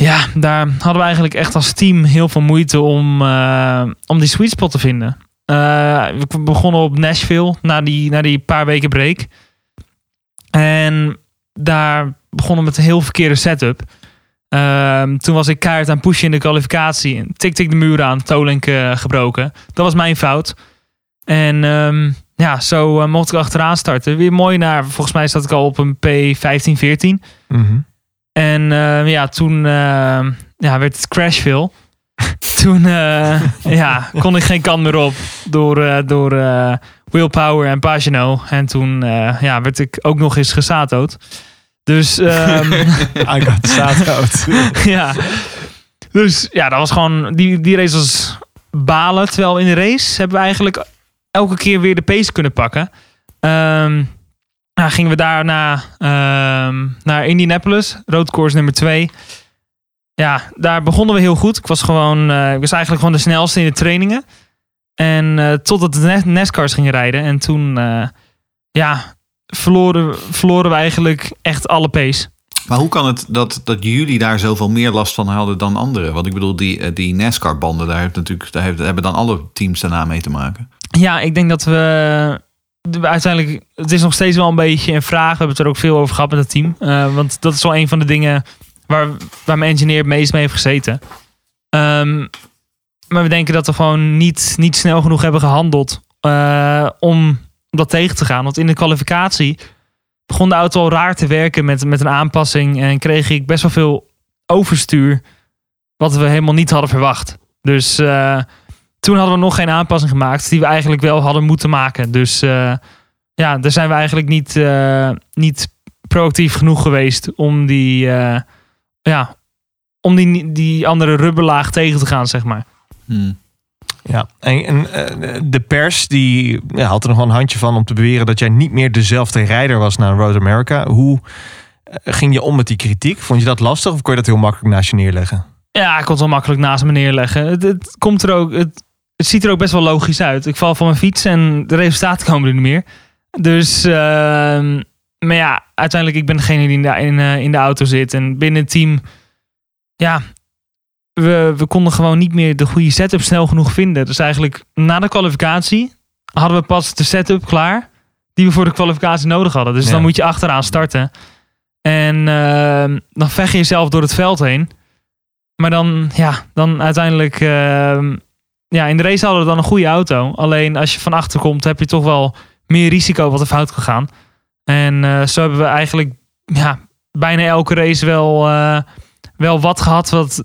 Ja, daar hadden we eigenlijk echt als team heel veel moeite om, eh, om die sweet spot te vinden. Eh, we begonnen op Nashville na die, na die paar weken break. En daar begonnen we met een heel verkeerde setup. Ehm, toen was ik keihard aan pushen in de kwalificatie. Tik tik de muur aan, Tolink eh, gebroken. Dat was mijn fout. En ehm, ja, zo mocht ik achteraan starten. Weer mooi naar, volgens mij zat ik al op een P15, 14. Mhm. En eh, ja, toen eh, ja, werd het Crashville. toen eh, ja, kon ik geen kant meer op door, eh, door eh, Willpower en Pagino. En toen ja, werd ik ook nog eens gesatood. Dus ehm, I got ja. Dus ja, dat was gewoon. Die, die race was balen. Terwijl in de race hebben we eigenlijk elke keer weer de pace kunnen pakken. Ehm nou, gingen we daarna ehm, naar Indianapolis, roadcourse nummer 2. Ja, daar begonnen we heel goed. Ik was gewoon, eh, ik was eigenlijk gewoon de snelste in de trainingen. En eh, totdat de Nas- NASCARs gingen rijden. En toen, eh, ja, verloren, verloren we eigenlijk echt alle pace. Maar hoe kan het dat, dat jullie daar zoveel meer last van hadden dan anderen? Want ik bedoel, die, die NASCAR-banden, daar, heeft natuurlijk, daar heeft, hebben dan alle teams daarna mee te maken. Ja, ik denk dat we uiteindelijk, het is nog steeds wel een beetje een vraag. We hebben het er ook veel over gehad met het team. Eh, want dat is wel een van de dingen waar, waar mijn engineer het meest mee heeft gezeten. Ehm, maar we denken dat we gewoon niet, niet snel genoeg hebben gehandeld eh, om dat tegen te gaan. Want in de kwalificatie begon de auto al raar te werken met, met een aanpassing. En kreeg ik best wel veel overstuur. Wat we helemaal niet hadden verwacht. Dus eh, toen hadden we nog geen aanpassing gemaakt. Die we eigenlijk wel hadden moeten maken. Dus eh, ja, daar zijn we eigenlijk niet, eh, niet proactief genoeg geweest om die, eh, ja, om die, die andere rubberlaag tegen te gaan, zeg maar. Ja, en, en de pers die ja, had er nog wel een handje van om te beweren dat jij niet meer dezelfde rijder was naar Road America. Hoe ging je om met die kritiek? Vond je dat lastig of kon je dat heel makkelijk naast je neerleggen? Ja, ik kon het wel makkelijk naast me neerleggen. Het, het komt er ook, het, het ziet er ook best wel logisch uit. Ik val van mijn fiets en de resultaten komen er niet meer. Dus, ehm, maar ja, uiteindelijk ik ben degene die in de, in, eh, in de auto zit. En binnen het team, ja, we, we konden gewoon niet meer de goede setup snel genoeg vinden. Dus eigenlijk na de kwalificatie hadden we pas de setup klaar die we voor de kwalificatie nodig hadden. Dus Ja. dan moet je achteraan starten. En ehm, dan vecht je jezelf door het veld heen. Maar dan, ja, dan uiteindelijk... ja, in de race hadden we dan een goede auto. Alleen als je van achter komt, heb je toch wel meer risico wat er fout kan gaan. En eh, zo hebben we eigenlijk ja, bijna elke race wel, eh, wel wat gehad wat,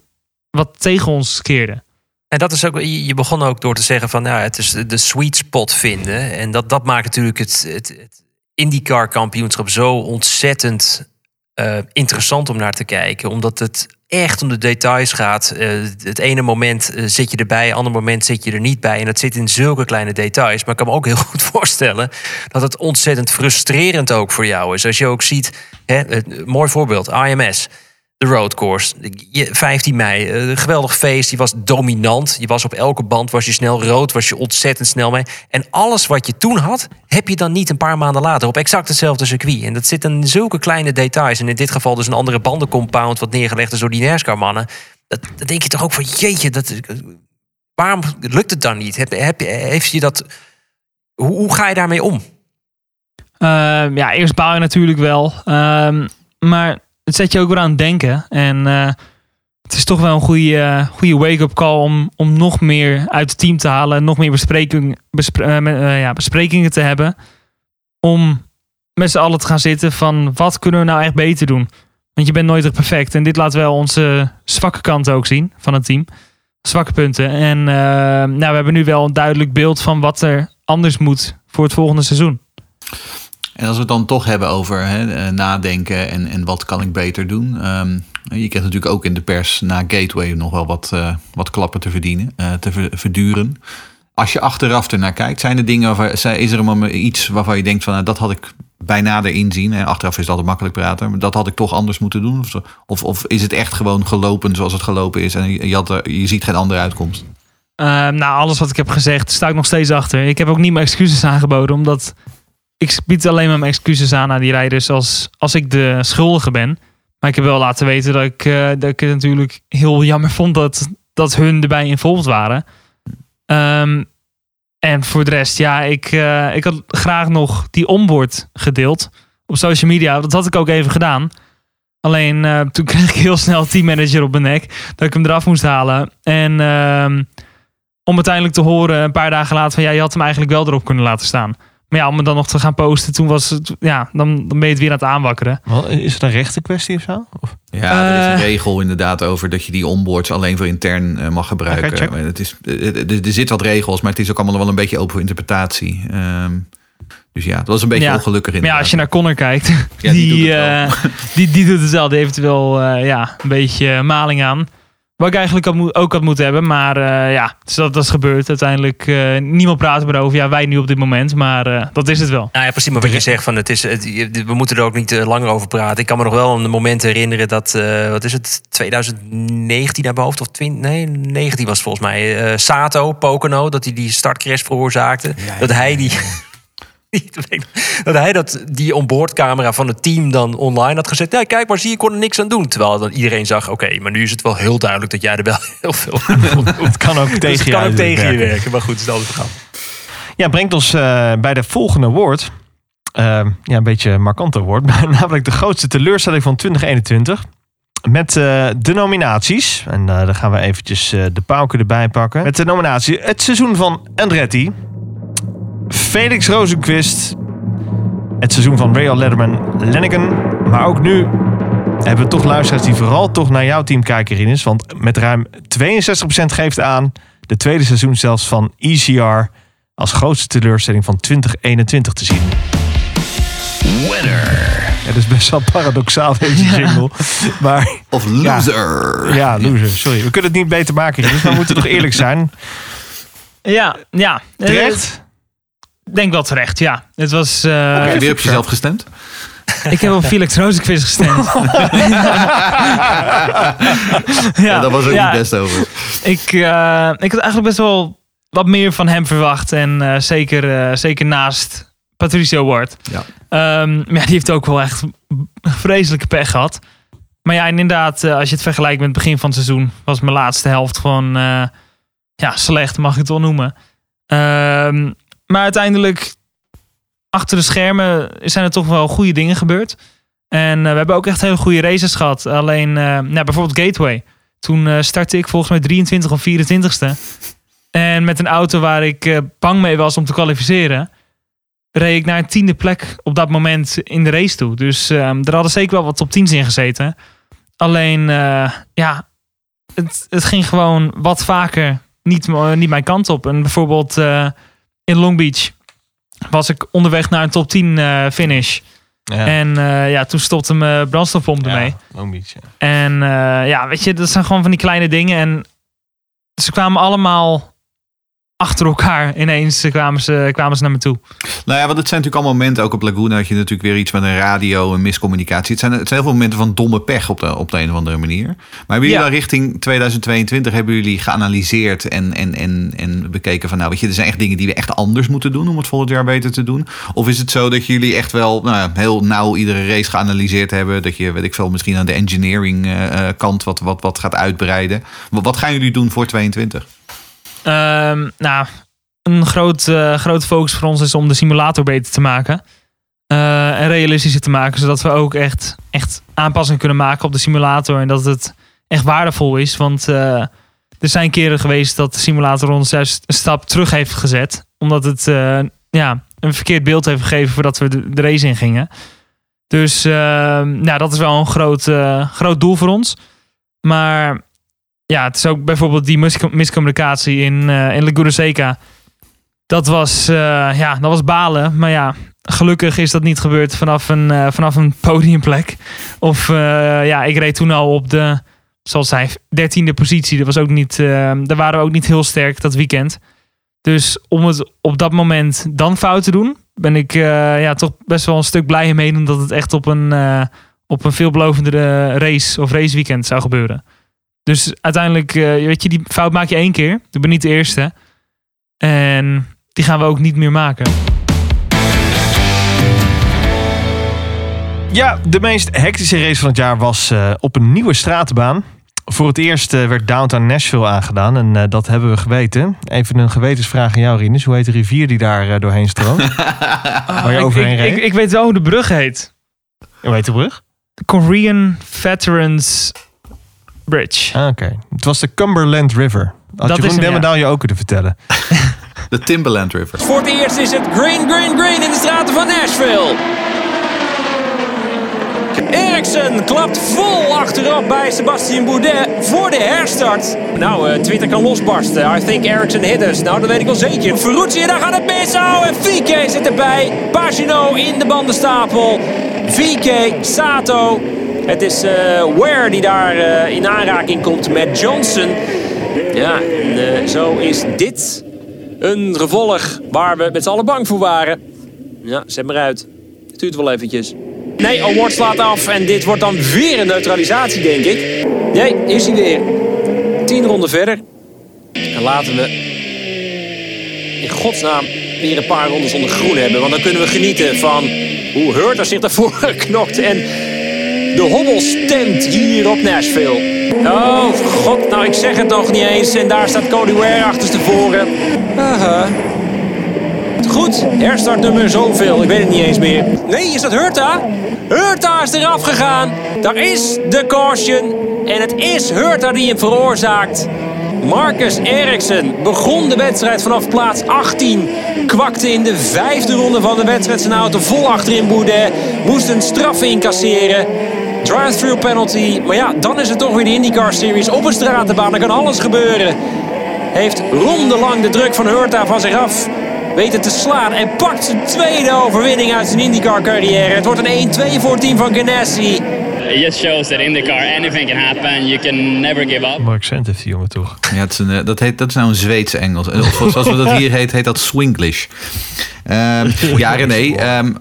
wat tegen ons keerde. En dat is ook, je begon ook door te zeggen van ja, het is de sweet spot vinden. En dat, dat maakt natuurlijk het, het, het IndyCar kampioenschap zo ontzettend eh, interessant om naar te kijken. Omdat het echt om de details gaat. Eh, het ene moment eh, zit je erbij, het andere moment zit je er niet bij. En dat zit in zulke kleine details. Maar ik kan me ook heel goed voorstellen dat het ontzettend frustrerend ook voor jou is. Als je ook ziet, hè, mooi voorbeeld, IMS. De road course. Je- 15 mei, eh, een geweldig feest. Je was dominant. Je was op elke band, was je snel rood, was je ontzettend snel mee. En alles wat je toen had, heb je dan niet een paar maanden later op exact hetzelfde circuit. En dat zit in zulke kleine details. En in dit geval dus een andere bandencompound wat neergelegd is door die NASCAR-mannen. Dat, denk je toch ook van jeetje, dat, waarom lukt het dan niet? Heb, heb, heeft je dat, hoe, hoe ga je daarmee om? Ehm, ja, eerst baal je natuurlijk wel. Ehm, maar het zet je ook weer aan het denken. En eh, het is toch wel een goede, goede wake-up call om, om nog meer uit het team te halen. Nog meer eh, eh, ja, besprekingen te hebben. Om met z'n allen te gaan zitten van wat kunnen we nou echt beter doen. Want je bent nooit echt perfect. En dit laat wel onze zwakke kanten ook zien van het team. Zwakke punten. En nou, we hebben nu wel een duidelijk beeld van wat er anders moet voor het volgende seizoen. En als we het dan toch hebben over hè, eh, nadenken en, en wat kan ik beter doen. Ehm, je krijgt natuurlijk ook in de pers na Gateway nog wel wat, eh, wat klappen te verdienen, eh, te ver- verduren. Als je achteraf ernaar kijkt, zijn er dingen waarvan, is er iets waarvan je denkt van nou, dat had ik bij nader inzien. En achteraf is het altijd makkelijk praten, maar dat had ik toch anders moeten doen. Of, of, of is het echt gewoon gelopen zoals het gelopen is en je, je, had er- je ziet geen andere uitkomst? Ehm, nou, alles wat ik heb gezegd, sta ik nog steeds achter. Ik heb ook niet mijn excuses aangeboden, omdat ik bied alleen maar mijn excuses aan aan die rijders als, als ik de schuldige ben. Maar ik heb wel laten weten dat ik, eh, dat ik het natuurlijk heel jammer vond dat, dat hun erbij involved waren. Ehm, en voor de rest, ja, ik, eh, ik had graag nog die onboard gedeeld op social media. Dat had ik ook even gedaan. Alleen eh, toen kreeg ik heel snel teammanager op mijn nek dat ik hem eraf moest halen. En ehm, om uiteindelijk te horen een paar dagen later van ja, je had hem eigenlijk wel erop kunnen laten staan. Maar ja, om het dan nog te gaan posten, toen was het, ja, dan, dan ben je het weer aan het aanwakkeren. Is het een rechte kwestie of zo? Of? Ja, er is een Eh. regel inderdaad over dat je die onboards alleen voor intern eh, mag gebruiken. Maar het is, eh, er, er zit wat regels, maar het is ook allemaal wel een beetje open voor interpretatie. Ehm, dus ja, het was een beetje Ja. ongelukkig Maar ja, als je naar Connor kijkt, Ja, die die, doet eh, die, die doet het wel. Die heeft er wel eh, ja, een beetje maling aan. Wat ik eigenlijk ook had moeten hebben. Maar eh, ja, dus dat, dat is gebeurd. Uiteindelijk, eh, niemand praat erover. Ja, wij nu op dit moment. Maar eh, dat is het wel. Nou ja, precies. Maar wat je zegt, van het is, het, we moeten er ook niet langer over praten. Ik kan me nog wel een moment herinneren dat, eh, wat is het, 2019 naar mijn hoofd, of 20, nee, 19 was het volgens mij. eh, Sato, Pocono, dat hij die startcrash veroorzaakte. dat hij die... dat hij dat, die onboardcamera van het team dan online had gezet. Ja, kijk maar, zie je, kon er niks aan doen. Terwijl dan iedereen zag, oké, maar nu is het wel heel duidelijk dat jij er wel heel veel aan doen. Het kan ook Dus tegen het je kan ook tegen je werken. Maar goed, het is altijd verhaal. Ja, brengt ons eh, bij de volgende award. Eh, ja, een beetje een markant. Maar namelijk de grootste teleurstelling van 2021. Met eh, de nominaties. En eh, dan gaan we eventjes de pauken erbij pakken. Met de nominatie het seizoen van Andretti. Felix Rozenquist. Het seizoen van Real Letterman Lennigan. Maar ook nu hebben we toch luisteraars die vooral toch naar jouw team kijken, Rinus. Want met ruim 62% geeft aan de tweede seizoen zelfs van ECR als grootste teleurstelling van 2021 te zien. Winner. Ja, dat is best wel paradoxaal deze jingle. Maar, Of loser. Ja, ja, loser. Sorry. We kunnen het niet beter maken, Rinus, maar we moeten toch eerlijk zijn. Ja, ja. Terecht? Denk wel terecht, ja. Het was... eh, Heb je weer op jezelf gestemd? Ik heb op Felix Rozenquist gestemd. Ja, dat was ook niet best over. Ik, eh, ik had eigenlijk best wel wat meer van hem verwacht. En eh, zeker, eh, zeker naast Patricio Ward. Ja. Ehm, maar ja, die heeft ook wel echt vreselijke pech gehad. Maar ja, inderdaad, eh, als je het vergelijkt met het begin van het seizoen... was mijn laatste helft gewoon eh, ja, slecht, mag ik het wel noemen. Ehm, maar uiteindelijk, achter de schermen zijn er toch wel goede dingen gebeurd. En eh, we hebben ook echt hele goede races gehad. Alleen, eh, nou, bijvoorbeeld Gateway. Toen eh, startte ik volgens mij 23 of 24ste. En met een auto waar ik bang mee was om te kwalificeren. reed ik naar een tiende plek op dat moment in de race toe. Dus ehm, er hadden zeker wel wat top 10's in gezeten. Alleen, ja, het, het ging gewoon wat vaker niet, niet mijn kant op. En bijvoorbeeld in Long Beach was ik onderweg naar een top 10 eh, finish. Ja. En eh, ja, toen stopte mijn brandstofpomp ermee. Long Beach, ja. En eh, ja, weet je, dat zijn gewoon van die kleine dingen. En ze kwamen allemaal achter elkaar ineens kwamen ze, kwamen ze naar me toe. Nou ja, want het zijn natuurlijk allemaal momenten. Ook op Laguna had je natuurlijk weer iets met een radio, een miscommunicatie. Het zijn, het zijn heel veel momenten van domme pech op de, op de een of andere manier. Maar hebben jullie Ja. dan richting 2022 hebben jullie geanalyseerd en, en, en, en bekeken van nou, weet je, er zijn echt dingen die we echt anders moeten doen om het volgend jaar beter te doen? Of is het zo dat jullie echt wel nou, heel nauw iedere race geanalyseerd hebben? Dat je, weet ik veel, misschien aan de engineering eh, eh, kant wat, wat, wat gaat uitbreiden? Wat, wat gaan jullie doen voor 22? Ehm, nou, een groot, eh, grote focus voor ons is om de simulator beter te maken. Eh, en realistischer te maken, zodat we ook echt, echt aanpassingen kunnen maken op de simulator. En dat het echt waardevol is. Want eh, er zijn keren geweest dat de simulator ons juist een stap terug heeft gezet. Omdat het ja, een verkeerd beeld heeft gegeven voordat we de, de race in gingen. Dus nou, dat is wel een groot, groot doel voor ons. Maar ja, het is ook bijvoorbeeld die mis- miscommunicatie in, eh in Laguna Seca. Dat was, eh, ja, dat was balen. Maar ja, gelukkig is dat niet gebeurd vanaf een, eh, vanaf een podiumplek. Of ja, ik reed toen al op de, zoals hij, dertiende positie. Dat was ook niet, daar waren we ook niet heel sterk dat weekend. Dus om het op dat moment dan fout te doen, ben ik ja, toch best wel een stuk blijer mee. Omdat het echt op een, op een veelbelovendere race of raceweekend zou gebeuren. Dus uiteindelijk, eh, weet je, die fout maak je één keer. Ik ben niet de eerste. En die gaan we ook niet meer maken. Ja, de meest hectische race van het jaar was eh, op een nieuwe stratenbaan. Voor het eerst eh, werd Downtown Nashville aangedaan en eh, dat hebben we geweten. Even een gewetensvraag aan jou, Rinus. Hoe heet de rivier die daar doorheen stroomt? Waar je ik, overheen ik, reed? ik, ik weet wel hoe de brug heet. Hoe heet de brug? De Korean Veterans Bridge. Ah, Oké, het was de Cumberland River. Had Dat is Jeroen hem, ja. Demmendaal je ook kunnen vertellen. De Timberland River. Voor het eerst is het green, green, green in de straten van Nashville. Eriksson klapt vol achterop bij Sebastien Boudet voor de herstart. Nou, eh, Twitter kan losbarsten. I think Eriksson hit us. Nou, dat weet ik wel zeker. Ferrucci, daar gaat het mis. Oh, en VK zit erbij. Pagino in de bandenstapel. VK, Sato. Het is eh Ware die daar eh, in aanraking komt met Johnson. Ja, en, eh, zo is dit een gevolg waar we met z'n allen bang voor waren. Ja, zet maar uit. Het duurt wel eventjes. Nee, Award slaat af en dit wordt dan weer een neutralisatie, denk ik. Nee, is hij weer. Tien ronden verder. En laten we in godsnaam weer een paar rondes onder groen hebben. Want dan kunnen we genieten van hoe Hurter zich daarvoor knokt. En de hobbel stemt hier op Nashville. Oh god, nou ik zeg het nog niet eens. En daar staat Cody Ware achterstevoren. Aha. Goed, herstartnummer zoveel. Ik weet het niet eens meer. Nee, is dat Hurta? Hurta is eraf gegaan. Daar is de caution. En het is Hurta die hem veroorzaakt. Marcus Eriksson begon de wedstrijd vanaf plaats 18. Kwakte in de vijfde ronde van de wedstrijd zijn auto vol achterin Boudet. Moest een straf incasseren. Drive-through penalty. Maar ja, dan is het toch weer de IndyCar Series op een stratenbaan. Er kan alles gebeuren. Heeft rondelang de druk van Hurta van zich af weten te slaan. En pakt zijn tweede overwinning uit zijn IndyCar carrière. Het wordt een 1-2 voor het team van Ganassi. It just shows that in the car anything can happen. You can never give up. Mooi accent heeft die jongen toch. Ja, het is een, eh, dat, heet, dat is nou een Zweedse Engels. Eh, Of zoals we dat hier heet, heet dat Swinglish. Ehm, ja, René. ehm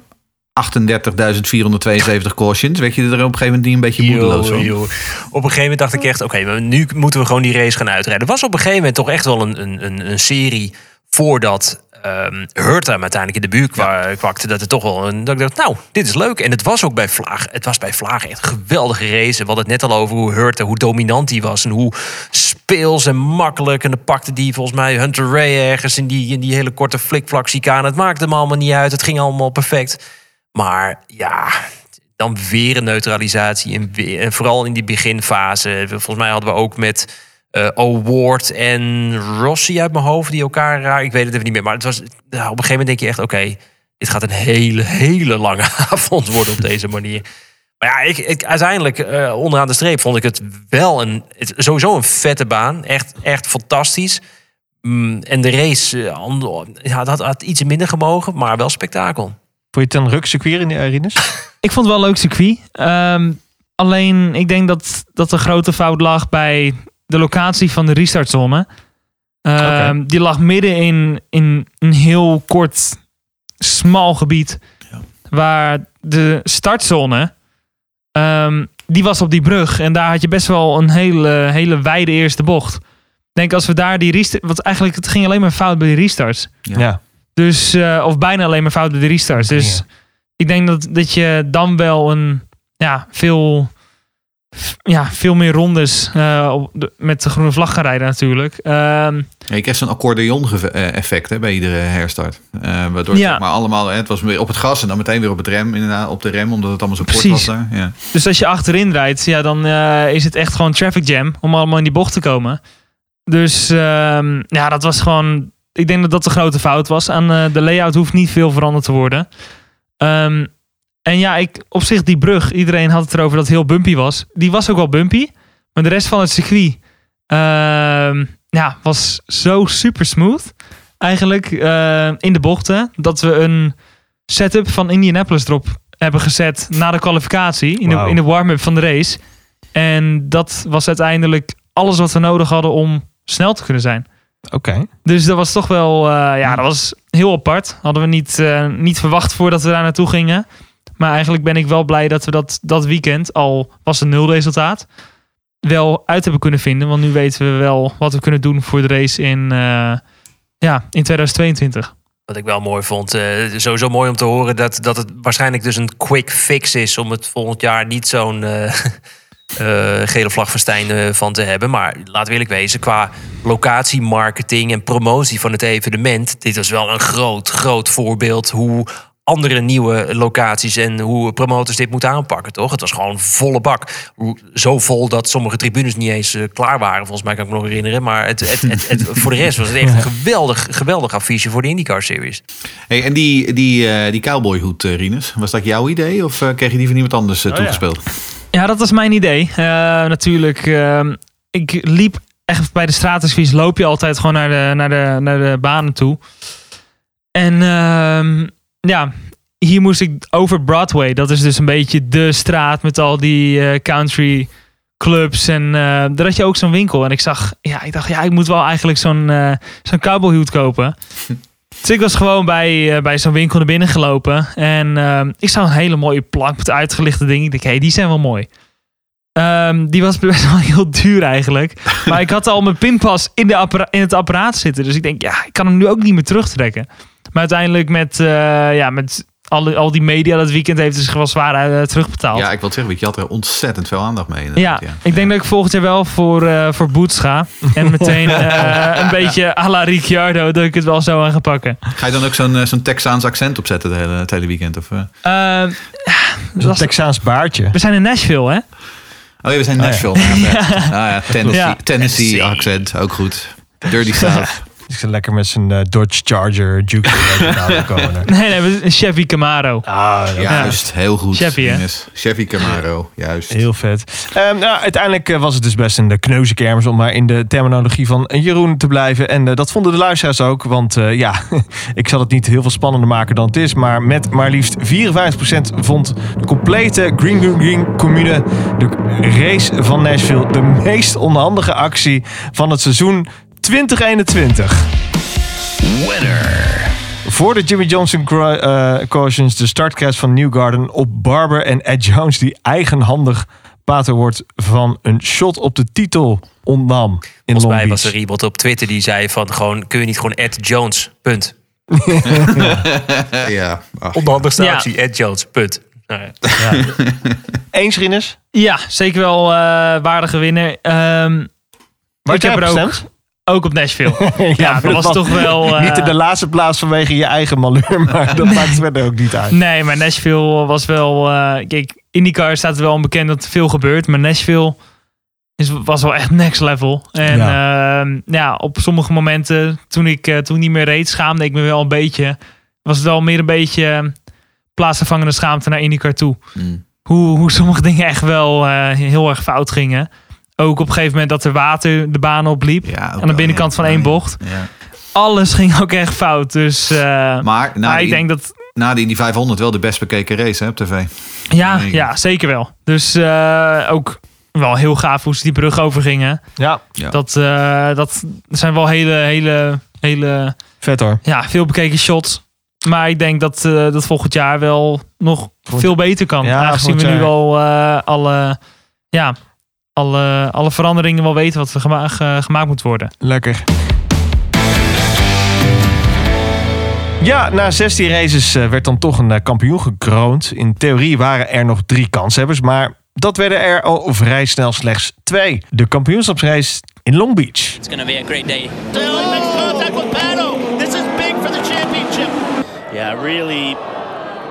38.472 cautions. Werd je er op een gegeven moment niet een beetje moedeloos van? Joh. Op een gegeven moment dacht ik echt, oké, nu moeten we gewoon die race gaan uitrijden. Het was op een gegeven moment toch echt wel een, een, een, serie voordat ehm Hurta uiteindelijk in de buurt kwa- kwakte. Dat het toch wel een, dat ik dacht, nou, dit is leuk. En het was ook bij Vlaag, het was bij Vlaag echt een geweldige race. We hadden het net al over hoe Hurta, hoe dominant hij was. En hoe speels en makkelijk. En dan pakte die volgens mij Hunter Ray ergens in die, in die hele korte flikvlak chicane. Het maakte hem allemaal niet uit. Het ging allemaal perfect. Maar ja, dan weer een neutralisatie. En, vooral in die beginfase. Volgens mij hadden we ook met eh Award en Rossi uit mijn hoofd. Die elkaar raar. Ik weet het even niet meer. Maar het was, ja, op een gegeven moment denk je echt, oké. dit gaat een hele, hele lange avond worden op deze manier. Maar ja, ik, ik, uiteindelijk eh, onderaan de streep vond ik het wel een, sowieso een vette baan. Echt, echt fantastisch. Mm, en de race, eh, ander- ja, dat had iets minder gemogen, maar wel spektakel. Vond je het een ruk circuit in de Rinus? Ik vond het wel een leuk circuit. Ehm, alleen, ik denk dat, dat de grote fout lag bij de locatie van de restartzone. Ehm, Die lag midden in, in een heel kort, smal gebied. Waar de startzone, ehm, die was op die brug. En daar had je best wel een hele, hele wijde eerste bocht. Ik denk als we daar die restart... Want eigenlijk, het ging alleen maar fout bij die restarts. Ja. Dus, eh, of bijna alleen maar fout bij de restarts. Dus ik denk dat, dat je dan wel een ja, veel, ja, veel meer rondes eh, op de- met de groene vlag gaan rijden natuurlijk. Ehm, Ja, je krijgt zo'n accordeon-effect hè, bij iedere herstart. Eh, waardoor Ja. zeg maar allemaal, hè, het was weer op het gas en dan meteen weer op het rem, inderdaad, op de rem, omdat het allemaal zo kort was daar. Ja. dus als je achterin rijdt, ja, dan eh, is het echt gewoon traffic jam om allemaal in die bocht te komen. Dus ehm, ja, dat was gewoon. Ik denk dat dat de grote fout was. Aan eh, de layout hoeft niet veel veranderd te worden. Ehm, en ja, ik, op zich die brug. Iedereen had het erover dat het heel bumpy was. Die was ook wel bumpy. Maar de rest van het circuit ehm, ja, was zo super smooth. Eigenlijk eh, in de bochten. Dat we een setup van Indianapolis erop hebben gezet na de kwalificatie. In de, in de warm-up van de race. En dat was uiteindelijk alles wat we nodig hadden om snel te kunnen zijn. Oké. Dus dat was toch wel, eh, ja, dat was heel apart. Hadden we niet, eh, niet verwacht voordat we daar naartoe gingen. Maar eigenlijk ben ik wel blij dat we dat, dat weekend, al was het nul resultaat, wel uit hebben kunnen vinden. Want nu weten we wel wat we kunnen doen voor de race in, eh, ja, in 2022. Wat ik wel mooi vond. eh, sowieso mooi om te horen dat, dat het waarschijnlijk dus een quick fix is om het volgend jaar niet zo'n eh, eh, gele vlagfestijn eh, van te hebben. Maar we eerlijk wezen, qua locatie, marketing en promotie van het evenement. Dit was wel een groot, groot voorbeeld hoe andere nieuwe locaties en hoe promotors dit moeten aanpakken, toch? Het was gewoon volle bak. Zo vol dat sommige tribunes niet eens eh, klaar waren, volgens mij kan ik me nog herinneren. Maar het, het, het, het- voor de rest was het echt een geweldig, geweldig affiche voor de IndyCar Series. Hey, en die, die, eh, die cowboyhoed, eh, Rinus, was dat jouw idee of kreeg je die van iemand anders Oh, ja. toegespeeld? Ja, dat was mijn idee. Eh, natuurlijk, ehm, ik liep echt bij de stratenvies, loop je altijd gewoon naar de, naar de, naar de banen toe. En ehm, ja, hier moest ik over Broadway. Dat is dus een beetje de straat met al die eh, country clubs. En eh, daar had je ook zo'n winkel. En ik zag, ja, ik dacht, ja, ik moet wel eigenlijk zo'n eh zo'n cowboyhoed kopen. Dus ik was gewoon bij, bij zo'n winkel naar binnen gelopen. En ik zag een hele mooie plank met uitgelichte dingen. Ik dacht, hé, hey, die zijn wel mooi. Ehm, die was best wel heel duur eigenlijk. Maar ik had al mijn pinpas in, de appara- in het apparaat zitten. Dus ik denk, ja, ik kan hem nu ook niet meer terugtrekken. Maar uiteindelijk met, eh, ja, met al, al die media dat weekend heeft het zich wel zwaar eh, terugbetaald. Ja, ik wil zeggen, want je had er ontzettend veel aandacht mee. Ja, inderdaad, ik denk dat ik volgend jaar wel voor, eh voor Boots ga. En meteen eh, een beetje à la Ricciardo dat ik het wel zo aan ga pakken. Ga je dan ook zo'n zo'n Texaans accent opzetten het hele, het hele weekend? Of, eh? Ehm, Zo'n Texaans baardje. we zijn in Nashville, hè? Oh ja, we zijn Oh ja. Nashville. ja. Ah, ja, Tennessee, Ja. Tennessee accent, ook goed. Dirty South. Ik zit lekker met zijn eh, Dodge Charger Duke komen. Nee, nee, een Chevy Camaro. Ah, Juist, heel goed. Chevy, hè? Chevy Camaro, juist. Heel vet. Ehm, nou, uiteindelijk eh, was het dus best een de kneuzenkermis om maar in de terminologie van Jeroen te blijven. En eh, dat vonden de luisteraars ook. Want eh, ja, ik zal het niet heel veel spannender maken dan het is. Maar met maar liefst 54% vond de complete Green Green Green commune de race van Nashville de meest onhandige actie van het seizoen 2021. Winner. Voor de Jimmy Johnson eh, cautions de startcast van Newgarden op Barber en Ed Jones die eigenhandig pater wordt van een shot op de titel ontnam in Volgens mij was er iemand op Twitter die zei van gewoon, kun je niet gewoon Ed Jones, punt. ja. ach. Ja. actie, Ed Jones, punt. Nou ja. Eens, Rinus? Ja, zeker wel eh, waardige winnaar. Ehm Waar ik heb er ook, ook op Nashville. ja, dat was toch wel... eh, Niet in de laatste plaats vanwege je eigen malheur, maar dat maakt verder ook niet uit. Nee, maar Nashville was wel... eh kijk, IndyCar staat er wel onbekend dat er veel gebeurt. Maar Nashville is, was wel echt next level. En ja. ja, op sommige momenten, toen ik, eh, toen niet meer reed, schaamde ik me wel een beetje. was het wel meer een beetje eh, plaatsvervangende schaamte naar IndyCar toe. Mm. Hoe, hoe sommige dingen echt wel eh, heel erg fout gingen. Ook op een gegeven moment dat er water de baan opliep. aan de binnenkant van één bocht. Ja. Alles ging ook echt fout. Dus, eh, Maar, na maar ik die- denk dat Na de Indy 500 wel de best bekeken race hè, op tv. Ja, ja, zeker wel. Dus eh, ook wel heel gaaf hoe ze die brug over gingen. Ja. Dat, eh, dat zijn wel hele, hele, hele... Vet hoor. Ja, veel bekeken shots. Maar ik denk dat, eh, dat volgend jaar wel nog veel beter kan. Ja, aangezien we nu al eh, alle, ja, alle, alle veranderingen wel weten wat er gema ge- gemaakt moet worden. Lekker. Ja, na 16 races eh, werd dan toch een eh, kampioen gekroond. In theorie waren er nog drie kanshebbers, maar dat werden er al vrij snel slechts twee. De kampioenschapsrace in Long Beach. It's going to be a great day. Pato. This is big for the championship. Yeah, really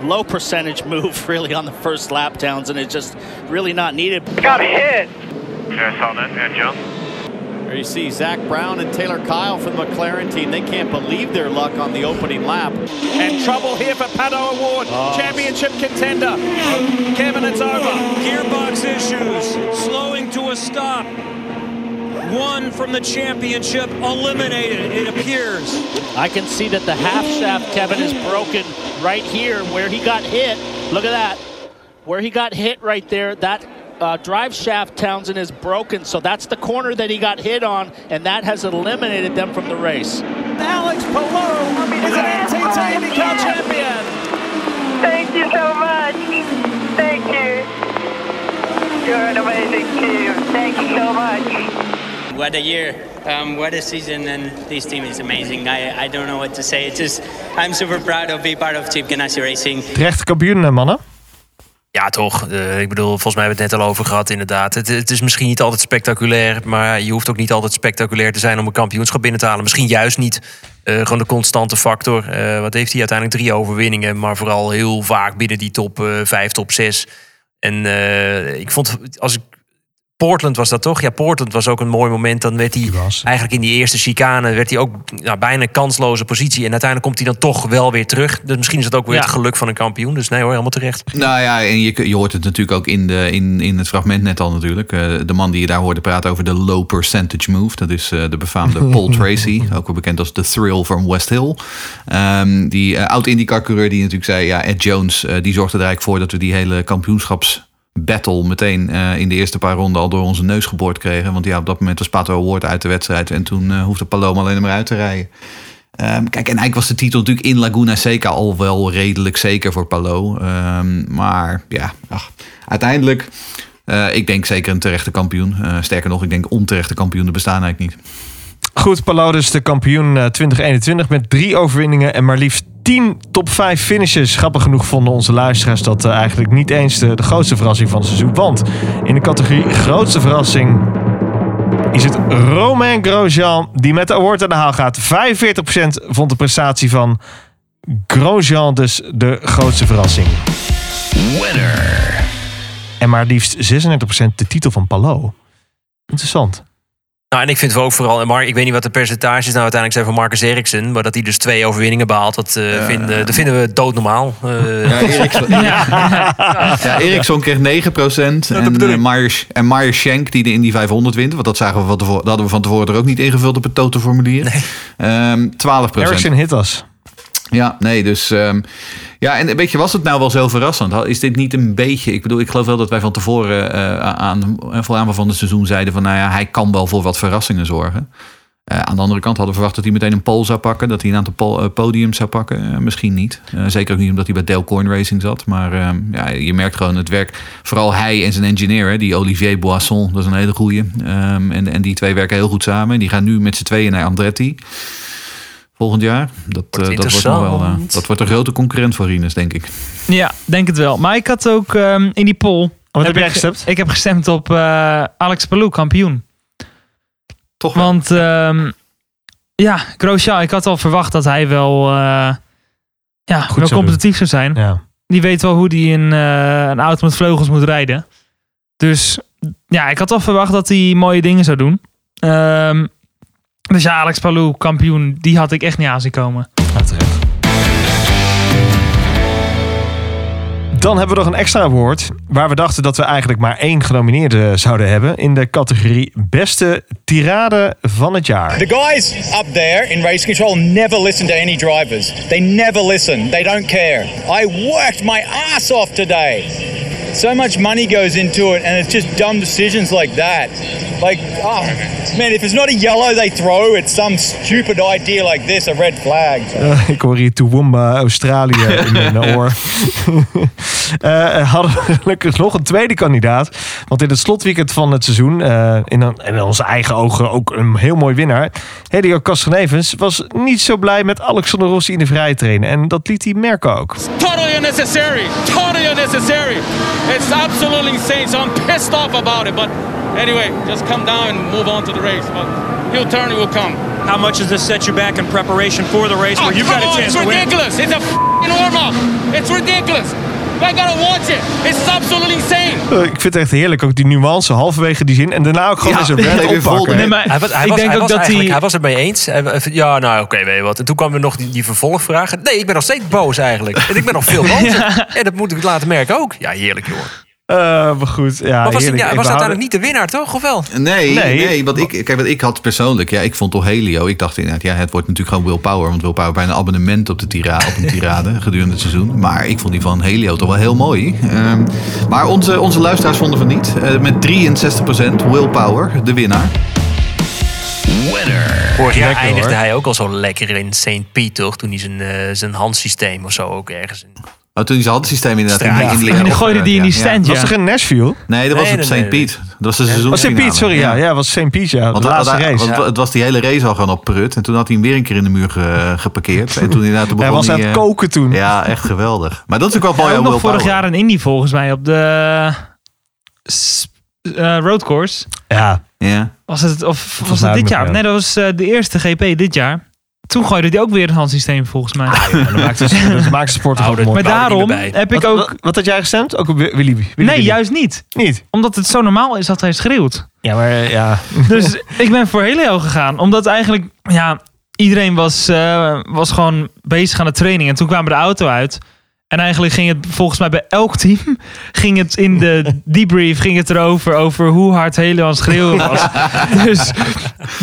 low percentage move really on the first lap, downs, and It's just really not needed. Got hit. Yeah, I saw that. Yeah, John. There you see Zach Brown and Taylor Kyle from the McLaren team. They can't believe their luck on the opening lap. And trouble here for Pato Award. Oh. Championship contender. Kevin, it's over. Gearbox issues, slowing to a stop. One from the championship eliminated, it appears. I can see that the half shaft, Kevin, is broken right here where he got hit. Look at that. Where he got hit right there, that uh, drive shaft, Townsend, is broken. So that's the corner that he got hit on, and that has eliminated them from the race. Alex Palou is an NTT IndyCar champion. Thank you so much. Thank you. You're an amazing team. Thank you so much. What a year. Um, what a season, and this team is amazing. I, I don't know what to say. It's just, I'm super proud of being part of Chip Ganassi Racing. Terecht kampioen, eh, mannen. Ja, toch. Eh, ik bedoel, volgens mij hebben we het net al over gehad, inderdaad. Het, het is misschien niet altijd spectaculair, maar je hoeft ook niet altijd spectaculair te zijn om een kampioenschap binnen te halen. Misschien juist niet. Eh, gewoon de constante factor. Eh, wat heeft hij uiteindelijk? Drie overwinningen, maar vooral heel vaak binnen die top eh, vijf, top zes. En eh, ik vond, als ik Portland was dat toch? Ja, Portland was ook een mooi moment. Dan werd hij eigenlijk in die eerste chicane werd hij ook nou, bijna een kansloze positie. En uiteindelijk komt hij dan toch wel weer terug. Dus misschien is dat ook weer Ja. het geluk van een kampioen. Dus nee hoor, helemaal terecht. Nou ja, en je, je hoort het natuurlijk ook in, de, in, in het fragment net al natuurlijk. Eh, de man die je daar hoorde praten over de low percentage move. Dat is eh, de befaamde Paul Tracy. Ook wel bekend als de Thrill from West Hill. Ehm, die eh, oud-IndyCar-coureur die natuurlijk zei... Ja, Ed Jones, eh, die zorgde er eigenlijk voor dat we die hele kampioenschaps... Battle meteen eh, in de eerste paar ronden al door onze neus geboord kregen. Want ja, op dat moment was Pato Award uit de wedstrijd. En toen eh, hoefde Paloma alleen maar uit te rijden. Ehm, kijk, en eigenlijk was de titel natuurlijk in Laguna Seca al wel redelijk zeker voor Palo. Ehm, maar ja, uiteindelijk, eh, ik denk zeker een terechte kampioen. Sterker nog, ik denk onterechte kampioenen bestaan eigenlijk niet. Goed, Palou dus de kampioen eh, 2021 met drie overwinningen en maar liefst 10 top 5 finishes. Grappig genoeg vonden onze luisteraars dat eh, eigenlijk niet eens de, de grootste verrassing van het seizoen. Want in de categorie grootste verrassing is het Romain Grosjean die met de award aan de haal gaat. 45% vond de prestatie van Grosjean dus de grootste verrassing. Winner. En maar liefst 36% de titel van Palou. Interessant. Nou, en ik vind wel ook vooral, Mar ik weet niet wat de percentages nou uiteindelijk zijn van Marcus Eriksen, maar dat hij dus twee overwinningen behaalt, dat, eh, vinden, dat vinden we doodnormaal. Eh, Ja, Eriksson, ja, Eriksson kreeg 9% en, Myers, en Myers Schenk die de Indy 500 wint. Want dat, zagen we van tevoren, dat hadden we van tevoren er ook niet ingevuld op het totenformulier. Ehm 12%. Ericsson hit us. Ja, nee, dus... ehm, ja, en weet je, was het nou wel zo verrassend? Is dit niet een beetje... Ik bedoel, ik geloof wel dat wij van tevoren eh, aan, voor aanvang van het seizoen zeiden van... Nou ja, hij kan wel voor wat verrassingen zorgen. Eh, aan de andere kant hadden we verwacht dat hij meteen een pole zou pakken. Dat hij een aantal pol- eh, podiums zou pakken. Eh, misschien niet. Eh, zeker ook niet omdat hij bij Dale Coin Racing zat. Maar ehm, ja, je merkt gewoon het werk. Vooral hij en zijn engineer, hè, die Olivier Boisson. Dat is een hele goeie. Ehm, en, en die twee werken heel goed samen. Die gaan nu met z'n tweeën naar Andretti. Volgend jaar. Dat, eh, dat, wordt nog wel, eh, dat wordt een grote concurrent voor Rinus, denk ik. Ja, denk het wel. Maar ik had ook ehm, in die poll... Wat heb jij ik, gestemd? Ik heb gestemd op eh, Alex Palou, kampioen. Toch Want ehm, ja, Grosjean, ik had al verwacht dat hij wel, eh, ja, wel zou competitief zou zijn. Ja. Die weet wel hoe hij een, eh, een auto met vleugels moet rijden. Dus ja, ik had al verwacht dat hij mooie dingen zou doen. Ehm, dus ja, Alex Palou, kampioen, die had ik echt niet aan zien komen. Uiteraard. Dan hebben we nog een extra woord. Waar we dachten dat we eigenlijk maar één genomineerde zouden hebben. In de categorie Beste Tirade van het jaar. The guys up there in race control never listen to any drivers. They never listen. They don't care. I worked my ass off today. So much money goes into it, and it's just dumb decisions like that. Like, oh man, if it's not a yellow they throw, it's some stupid idea like this, a red flag. Eh, ik hoor hier Toowoomba, Australië in mijn oor. Eh, hadden we gelukkig nog een tweede kandidaat. Want in het slotweekend van het seizoen, eh, in, een- in onze eigen ogen ook een heel mooi winnaar. Helio Castroneves was niet zo blij met Alexander Rossi in de vrije trainen. En dat liet hij merken ook. Totally unnecessary. Totally unnecessary. It's absolutely insane. So I'm pissed off about it. But anyway, just come down and move on to the race. But he'll turn, he will come. How much does this set you back in preparation for the race? Oh, where you've got a on, chance it's to win? ridiculous. It's a f***ing warm-up. It's ridiculous. I gotta watch it. It's absolutely insane. Eh, ik vind het echt heerlijk, ook die nuance halverwege die zin. En daarna ook gewoon Ja, oppakken. Nee, maar Hij was, hij ik was, denk hij ook was dat hij... hij was het mee eens. Hij- hij- Ja, nou oké, weet je wat. En toen kwam er nog die, die vervolgvragen. Nee, ik ben nog steeds boos eigenlijk. En ik ben nog veel bozer. En dat moet ik laten merken ook. Ja, heerlijk joh. Eh, maar goed, ja, maar was, heerlijk. ja, was behoud- uiteindelijk niet de winnaar, toch? Of wel? Nee, Nee. nee. want ik, kijk, wat ik had persoonlijk, ja, ik vond toch Helio. Ik dacht inderdaad, ja, het wordt natuurlijk gewoon Will Power. Want Will Power bijna een abonnement op, de tira, op een tirade gedurende het seizoen. Maar ik vond die van Helio toch wel heel mooi. Ehm, maar onze, onze luisteraars vonden van niet. Eh, met 63% Will Power, de winnaar. Vorig jaar eindigde hoor. hij ook al zo lekker in St. Piet, toch? Toen hij zijn, eh, zijn handsysteem of zo ook ergens in. Oh, toen hij zijn handsysteem inderdaad Straat. in, in En dan gooide die in die stand, Was er in Nashville? Nee, dat was Nee, op St. Piet. Dat was de seizoen. Oh, St. Piet, sorry. Ja, ja, was St. Piet, ja. De Want, laatste want- race. want het was die hele race al gewoon op Prut. En toen had hij hem weer een keer in de muur ge- geparkeerd. En toen inderdaad toen Hij begon was aan het eh, koken toen. Ja, echt geweldig. Maar dat is ook wel mooi Ja, ook nog vorig Power. jaar een Indy volgens mij op de eh, roadcourse. Ja. Ja. Was het, of was het dit jaar? ja. Nee, dat was eh, de eerste GP dit jaar. Toen gooide hij ook weer een handsysteem volgens mij. dat maakt, het, dat maakt de sport toch ook mooi. maar daarom heb ik Wat- ook... Wat, wat had jij gestemd? Ook op Willy, Willy, Willy nee, juist niet. Niet? Omdat het zo normaal is dat hij schreeuwt. Ja, maar ja. Dus ik ben voor Helio gegaan. Omdat eigenlijk, ja, iedereen was, eh, was gewoon bezig aan de training. En toen kwamen de auto uit. En eigenlijk ging het volgens mij bij elk team, ging het in de debrief, ging het erover, over hoe hard Helio aan het schreeuwen was. dus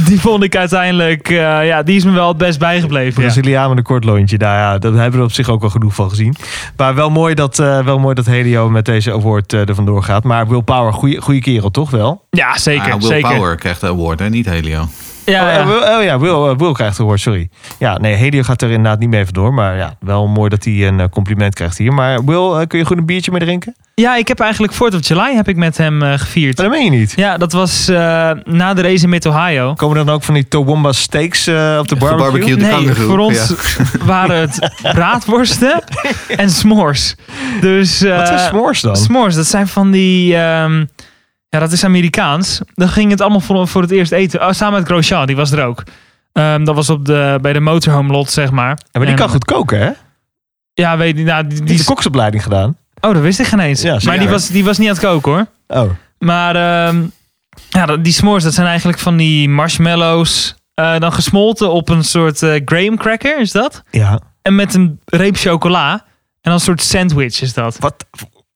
die vond ik uiteindelijk, eh, ja, die is me wel het best bijgebleven. Ja. Braziliaan met een kort lontje. Nou ja, daar hebben we op zich ook wel genoeg van gezien. Maar wel mooi dat, eh, wel mooi dat Helio met deze award eh, er vandoor gaat. Maar Will Power, goede kerel toch wel? Ja, zeker. Ah, Will zeker. Power krijgt de award, hè? niet Helio. Ja, oh, ja. Will, oh ja, Will, eh, Will krijgt de award, sorry. Ja, nee, Helio gaat er inderdaad niet mee vandoor. Maar ja, wel mooi dat hij een eh, compliment krijgt hier. Maar Will, eh, kun je goed een biertje mee drinken? Ja, ik heb eigenlijk 4th of July heb ik met hem gevierd. Maar dat meen je niet. Ja, dat was eh, na de race in Mid-Ohio. Komen er dan ook van die Toowoomba steaks eh, op de barbecue? Gebarbecued Nee, kangaroo, voor ons ja. waren het braadworsten en s'mores. Dus, eh, Wat zijn s'mores dan? S'mores, dat zijn van die... ehm, ja, dat is Amerikaans. Dan ging het allemaal voor, voor het eerst eten. Oh, samen met Grosjean, die was er ook. Ehm, dat was op de, bij de motorhome lot, zeg maar. Ja, maar die En- kan goed koken, hè? Ja, weet je, nou, die, Die de koksopleiding gedaan. Oh, dat wist ik geen eens. Ja, maar die was, die was niet aan het koken, hoor. Oh. Maar ehm, ja, die s'mores, dat zijn eigenlijk van die marshmallows. eh, dan gesmolten op een soort eh, graham cracker, is dat? Ja. En met een reep chocola. En dan een soort sandwich is dat. Wat?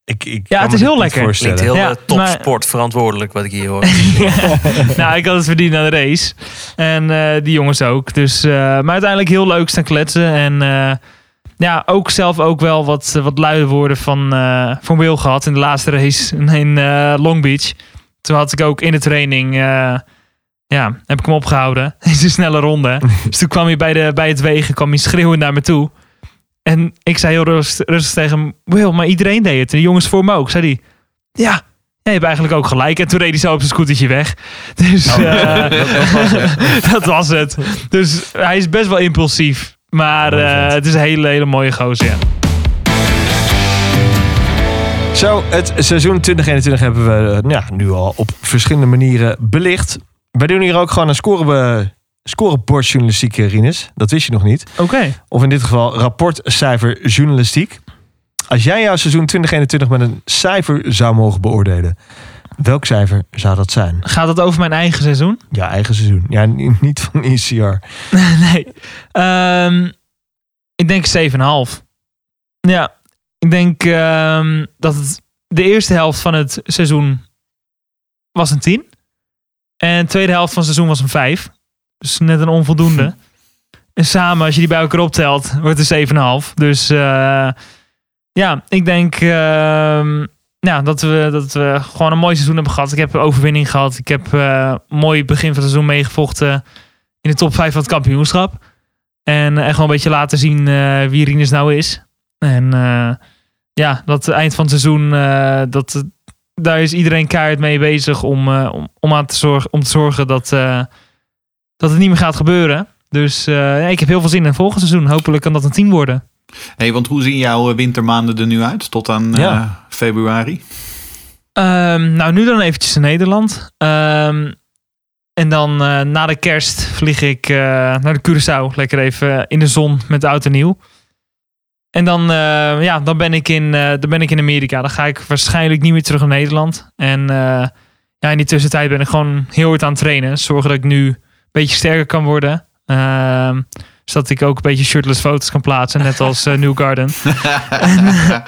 Ik, ik Ja, het is heel niet lekker. Klinkt heel Ja, eh, topsport verantwoordelijk wat ik hier hoor. nou, ik had het verdiend aan de race. En eh, die jongens ook. Dus, eh, maar uiteindelijk heel leuk staan kletsen. En eh, ja, ook zelf ook wel wat, wat luide woorden van, eh, van Will gehad in de laatste race in eh, Long Beach. Toen had ik ook in de training, eh, ja, heb ik hem opgehouden in zijn snelle ronde. dus toen kwam hij bij, de, bij het wegen, kwam hij schreeuwend naar me toe. En ik zei heel rustig, rustig tegen hem, Will, maar iedereen deed het. En de jongens voor me ook. Zei hij, ja, je hebt eigenlijk ook gelijk. En toen reed hij zo op zijn scootertje weg. Dus Oh, eh, dat was het. dat was het. Dus hij is best wel impulsief. Maar eh, het is een hele, hele mooie gozer. Ja. Zo, het seizoen 2021 hebben we eh, ja, nu al op verschillende manieren belicht. Wij doen hier ook gewoon een score, scorebordjournalistiek, Rinus. Dat wist je nog niet. Oké. Of in dit geval rapportcijfer journalistiek. Als jij jouw seizoen 2021 met een cijfer zou mogen beoordelen, welk cijfer zou dat zijn? Gaat het over mijn eigen seizoen? Ja, eigen seizoen. Ja, ni- niet van ECR. nee. Ehm, ik denk 7,5. Ja. Ik denk ehm, dat het de eerste helft van het seizoen was een 10. En de tweede helft van het seizoen was een 5. Dus net een onvoldoende. En samen, als je die bij elkaar optelt, wordt het 7,5. Dus eh, ja, ik denk ja, dat, we, dat we gewoon een mooi seizoen hebben gehad. Ik heb een overwinning gehad. Ik heb eh, een mooi begin van het seizoen meegevochten in de top 5 van het kampioenschap. En echt wel een beetje laten zien eh, wie Rinus nou is. En eh, ja, dat eind van het seizoen, eh, dat, daar is iedereen keihard mee bezig om, eh, om, om, aan te zorgen, om te zorgen dat, eh, dat het niet meer gaat gebeuren. Dus eh, ik heb heel veel zin in het volgende seizoen. Hopelijk kan dat een team worden. Hey, want hoe zien jouw eh, wintermaanden er nu uit tot aan eh, februari? Ehm, nou, nu dan eventjes naar Nederland. Ehm, en dan na de kerst vlieg ik naar de Curaçao. Lekker even in de zon met de auto nieuw. En dan, ja, dan, ben ik in, dan ben ik in Amerika. Dan ga ik waarschijnlijk niet meer terug naar Nederland. En ja, in die tussentijd ben ik gewoon heel hard aan het trainen. Zorgen dat ik nu beetje sterker kan worden. Ehm, zodat ik ook een beetje shirtless foto's kan plaatsen. Net als eh, New Garden. en, eh,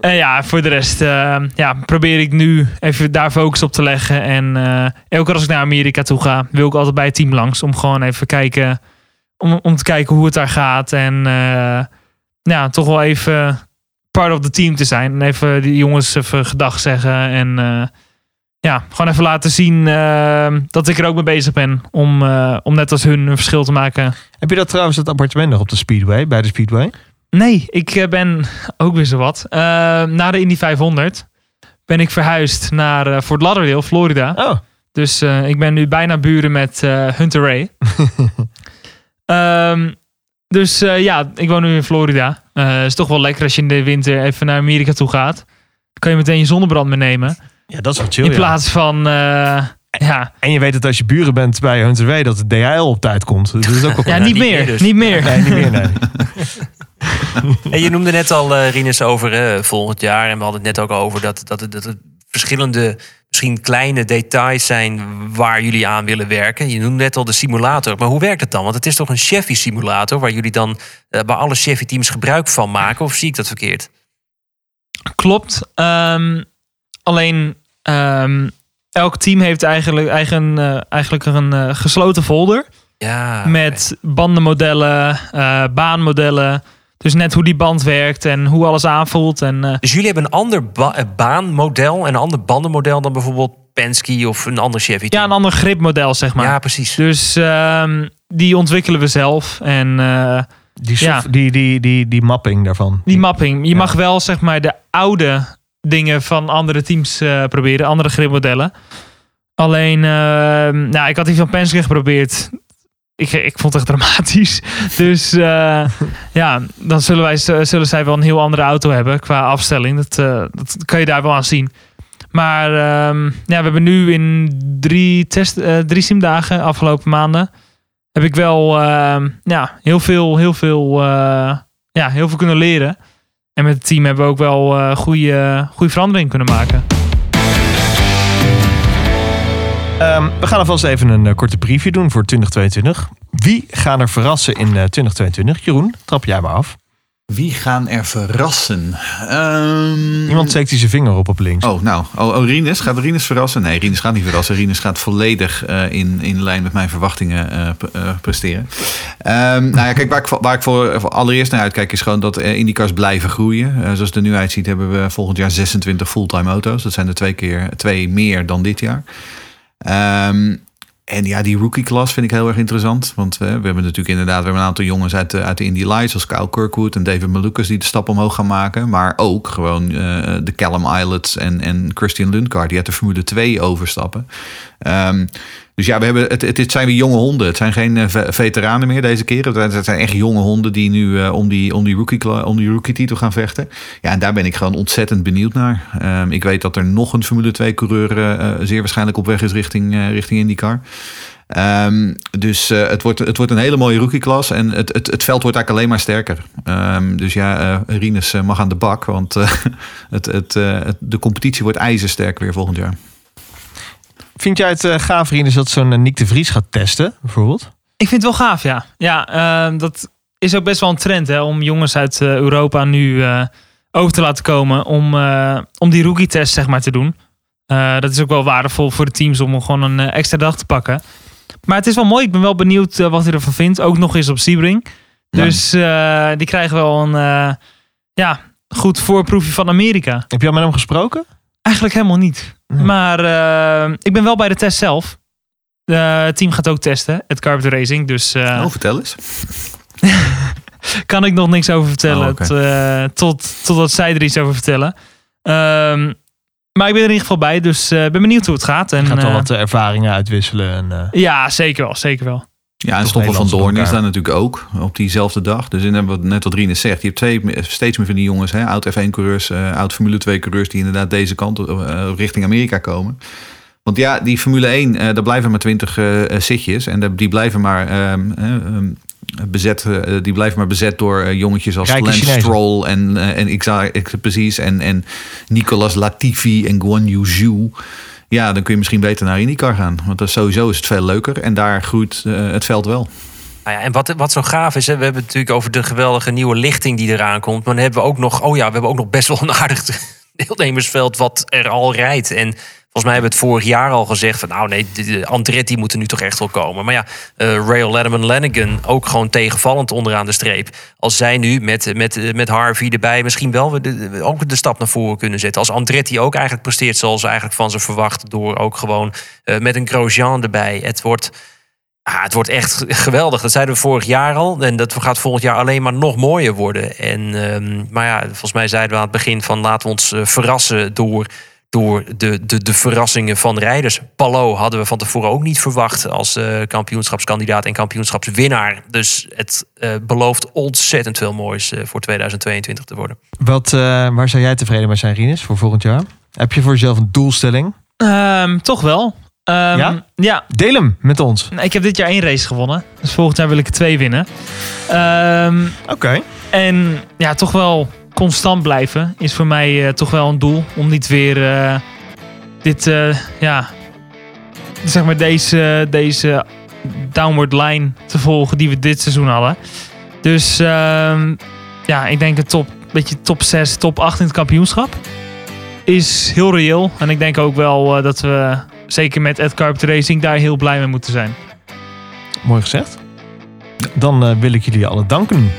en ja, voor de rest eh, ja, probeer ik nu even daar focus op te leggen. En eh, elke keer als ik naar Amerika toe ga, wil ik altijd bij het team langs. Om gewoon even kijken, om, om te kijken hoe het daar gaat. En ja, toch wel even part of the team te zijn. En even die jongens even gedag zeggen. En ja, gewoon even laten zien eh, dat ik er ook mee bezig ben. Om, eh, om net als hun een verschil te maken. Heb je dat trouwens, het appartement nog op de Speedway, bij de Speedway? Nee, ik eh, ben ook weer zo wat. Eh, na de Indy 500 ben ik verhuisd naar eh, Fort Lauderdale, Florida. Oh. Dus ik ben nu bijna buren met Hunter Ray. Ehm, dus ja, ik woon nu in Florida. Het is toch wel lekker als je in de winter even naar Amerika toe gaat. Dan kan je meteen je zonnebrand meenemen. Ja, dat is wel chill. In ja. plaats van, eh, ja... En je weet dat als je buren bent bij Hunter Way, dat de DHL op tijd komt. Dus dat is ook wel Ja, niet meer. dus. Niet meer. Nee, niet meer, nee. En je noemde net al, eh Rinus, over eh, volgend jaar. En we hadden het net ook over dat, dat, het- dat verschillende, misschien kleine details zijn waar jullie aan willen werken. Je noemde net al de simulator. Maar hoe werkt het dan? Want het is toch een Chevy simulator waar jullie dan eh, bij alle Chevy teams gebruik van maken? Of zie ik dat verkeerd? Klopt. Ehm, alleen ehm, elk team heeft eigenlijk, eigen, eh, eigenlijk een eh, gesloten folder. Ja. Met bandenmodellen, eh, baanmodellen. Dus net hoe die band werkt en hoe alles aanvoelt. En, eh, Dus jullie hebben een ander ba- baanmodel en een ander bandenmodel dan bijvoorbeeld Penske of een ander Chevy team? ja, een ander gripmodel, zeg maar. Ja, precies. Dus ehm, die ontwikkelen we zelf. En eh, Die, ja, die, die, die, die mapping daarvan. die mapping. Je mag wel zeg maar de oude dingen van andere teams eh, proberen, andere gripmodellen. Alleen, ehm, nou, ik had die van Penske geprobeerd. Ik, ik vond het echt dramatisch. Dus eh, ja, dan zullen, wij, zullen zij wel een heel andere auto hebben qua afstelling. Dat, eh, dat kan je daar wel aan zien. Maar ehm, ja, we hebben nu in drie, test, eh, drie simdagen afgelopen maanden... heb ik wel ehm, ja, heel, veel, heel, veel, eh, ja, heel veel kunnen leren. En met het team hebben we ook wel eh goede, goede veranderingen kunnen maken. Ehm, we gaan alvast even een eh, korte preview doen voor 2022. Wie gaan er verrassen in eh, 2022? Jeroen, trap jij maar af. Wie gaan er verrassen? Ehm, Iemand steekt hij zijn vinger op op links. Oh, nou. Oh, oh Rinus. Gaat Rinus verrassen? Nee, Rinus gaat niet verrassen. Rinus gaat volledig eh, in, in lijn met mijn verwachtingen eh, eh, presteren. Ehm, nou ja, kijk, waar ik, voor- waar ik voor, voor allereerst naar uitkijk is gewoon dat IndyCars blijven groeien. Zoals het er nu uitziet hebben we volgend jaar 26 fulltime auto's. Dat zijn er twee keer twee meer dan dit jaar. Ehm, en ja, die rookie class vind ik heel erg interessant. Want eh, we hebben natuurlijk inderdaad we een aantal jongens uit de, uit de Indy Lights... zoals Kyle Kirkwood en David Malukas die de stap omhoog gaan maken. Maar ook gewoon eh, de Callum Islets en, en Christian Lundgaard... die uit de Formule 2 overstappen. Ehm, dus ja, we hebben, het, het, zijn weer jonge honden. Het zijn geen eh, ve- veteranen meer deze keer. Het zijn echt jonge honden die nu eh, om die, om die rookie, om die rookie titel gaan vechten. Ja, en daar ben ik gewoon ontzettend benieuwd naar. Ehm, ik weet dat er nog een Formule 2 coureur eh, zeer waarschijnlijk op weg is richting, richting IndyCar. Ehm, dus het, wordt, het wordt een hele mooie rookie-klas. En het, het, het veld wordt eigenlijk alleen maar sterker. Dus ja, eh Rinus mag aan de bak. Want het, het, het- de competitie wordt ijzersterk weer volgend jaar. Vind jij het eh, gaaf, Rinus, dat zo'n eh, Nick de Vries gaat testen, bijvoorbeeld? Ik vind het wel gaaf, ja. Ja, eh, dat is ook best wel een trend hè, om jongens uit eh, Europa nu over te laten komen om, om die rookie-test zeg maar, te doen. Dat is ook wel waardevol voor de teams om gewoon een extra dag te pakken. Maar het is wel mooi. Ik ben wel benieuwd wat hij ervan vindt. Ook nog eens op Sebring. Dus die krijgen wel een ja, goed voorproefje van Amerika. Heb je al met hem gesproken? Eigenlijk helemaal niet. Maar eh, ik ben wel bij de test zelf. Het team gaat ook testen, het Carpet Racing. Dus Oh, vertel eens. kan ik nog niks over vertellen. Oh, eh, tot, totdat zij er iets over vertellen. Ehm, maar ik ben er in ieder geval bij, dus ik ben benieuwd hoe het gaat. En, Je gaat wel eh, wat ervaringen uitwisselen. En, ja, zeker wel, zeker wel. Ja, en Stoffel van Doorn door is daar natuurlijk ook op diezelfde dag. Dus in wat net wat Rines zegt, je hebt twee, steeds meer van die jongens, hè, oud F1-coureurs, eh, oud Formule 2-coureurs, die inderdaad deze kant eh, richting Amerika komen. Want ja, die Formule 1, eh daar blijven maar twintig zitjes. En die blijven maar ehm, eh, ehm, bezet, die blijven maar bezet door jongetjes als Rijke Lance Chinezen. Stroll en, en ik, precies, en, en Nicolas Latifi en Guan Yu Zhou. Ja, dan kun je misschien beter naar IndyCar gaan. Want sowieso is het veel leuker. En daar groeit eh, het veld wel. Nou ja, en wat, wat zo gaaf is, hè, we hebben het natuurlijk over de geweldige nieuwe lichting die eraan komt. Maar dan hebben we ook nog, oh ja, we hebben ook nog best wel een aardig deelnemersveld wat er al rijdt. En volgens mij hebben we het vorig jaar al gezegd van, nou nee, Andretti moet er nu toch echt wel komen. Maar ja, eh Rail Letterman Lanigan ook gewoon tegenvallend onderaan de streep. Als zij nu met, met, met Harvey erbij misschien wel de, ook de stap naar voren kunnen zetten. Als Andretti ook eigenlijk presteert zoals eigenlijk van ze verwachten. Door ook gewoon eh, met een Grosjean erbij. Het wordt... Ah, het wordt echt geweldig. Dat zeiden we vorig jaar al. En dat gaat volgend jaar alleen maar nog mooier worden. En, ehm, maar ja, volgens mij zeiden we aan het begin van laten we ons eh, verrassen door, door de, de, de verrassingen van rijders. Palo hadden we van tevoren ook niet verwacht als eh, kampioenschapskandidaat en kampioenschapswinnaar. Dus het eh, belooft ontzettend veel moois eh, voor 2022 te worden. Wat, eh, waar zou jij tevreden mee zijn, Rinus, voor volgend jaar? Heb je voor jezelf een doelstelling? Ehm, toch wel. Ehm, Ja? Ja. Deel hem met ons. Ik heb dit jaar één race gewonnen. Dus volgend jaar wil ik er twee winnen. Oké. En ja, toch wel constant blijven is voor mij eh, toch wel een doel. Om niet weer eh, dit, eh, ja, zeg maar deze, deze downward line te volgen die we dit seizoen hadden. Dus ehm, ja, ik denk een top, beetje top 6, top 8 in het kampioenschap. Is heel reëel. En ik denk ook wel dat we, zeker met Ed Carpet Racing, daar heel blij mee moeten zijn. Mooi gezegd. Dan wil ik jullie alle danken.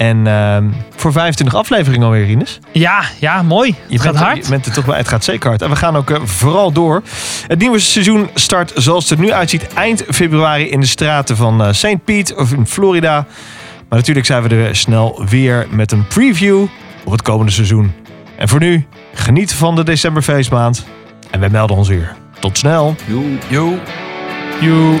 En ehm, voor 25 afleveringen alweer, Rinus. Ja, ja, mooi. Het gaat bent er- hard. Je bent er toch bij. Het gaat zeker hard. En we gaan ook eh, vooral door. Het nieuwe seizoen start zoals het er nu uitziet eind februari in de straten van eh, St. Pete of in Florida. Maar natuurlijk zijn we er snel weer met een preview op het komende seizoen. En voor nu, geniet van de decemberfeestmaand. En wij melden ons weer. Tot snel. Yo. Yo. Yo.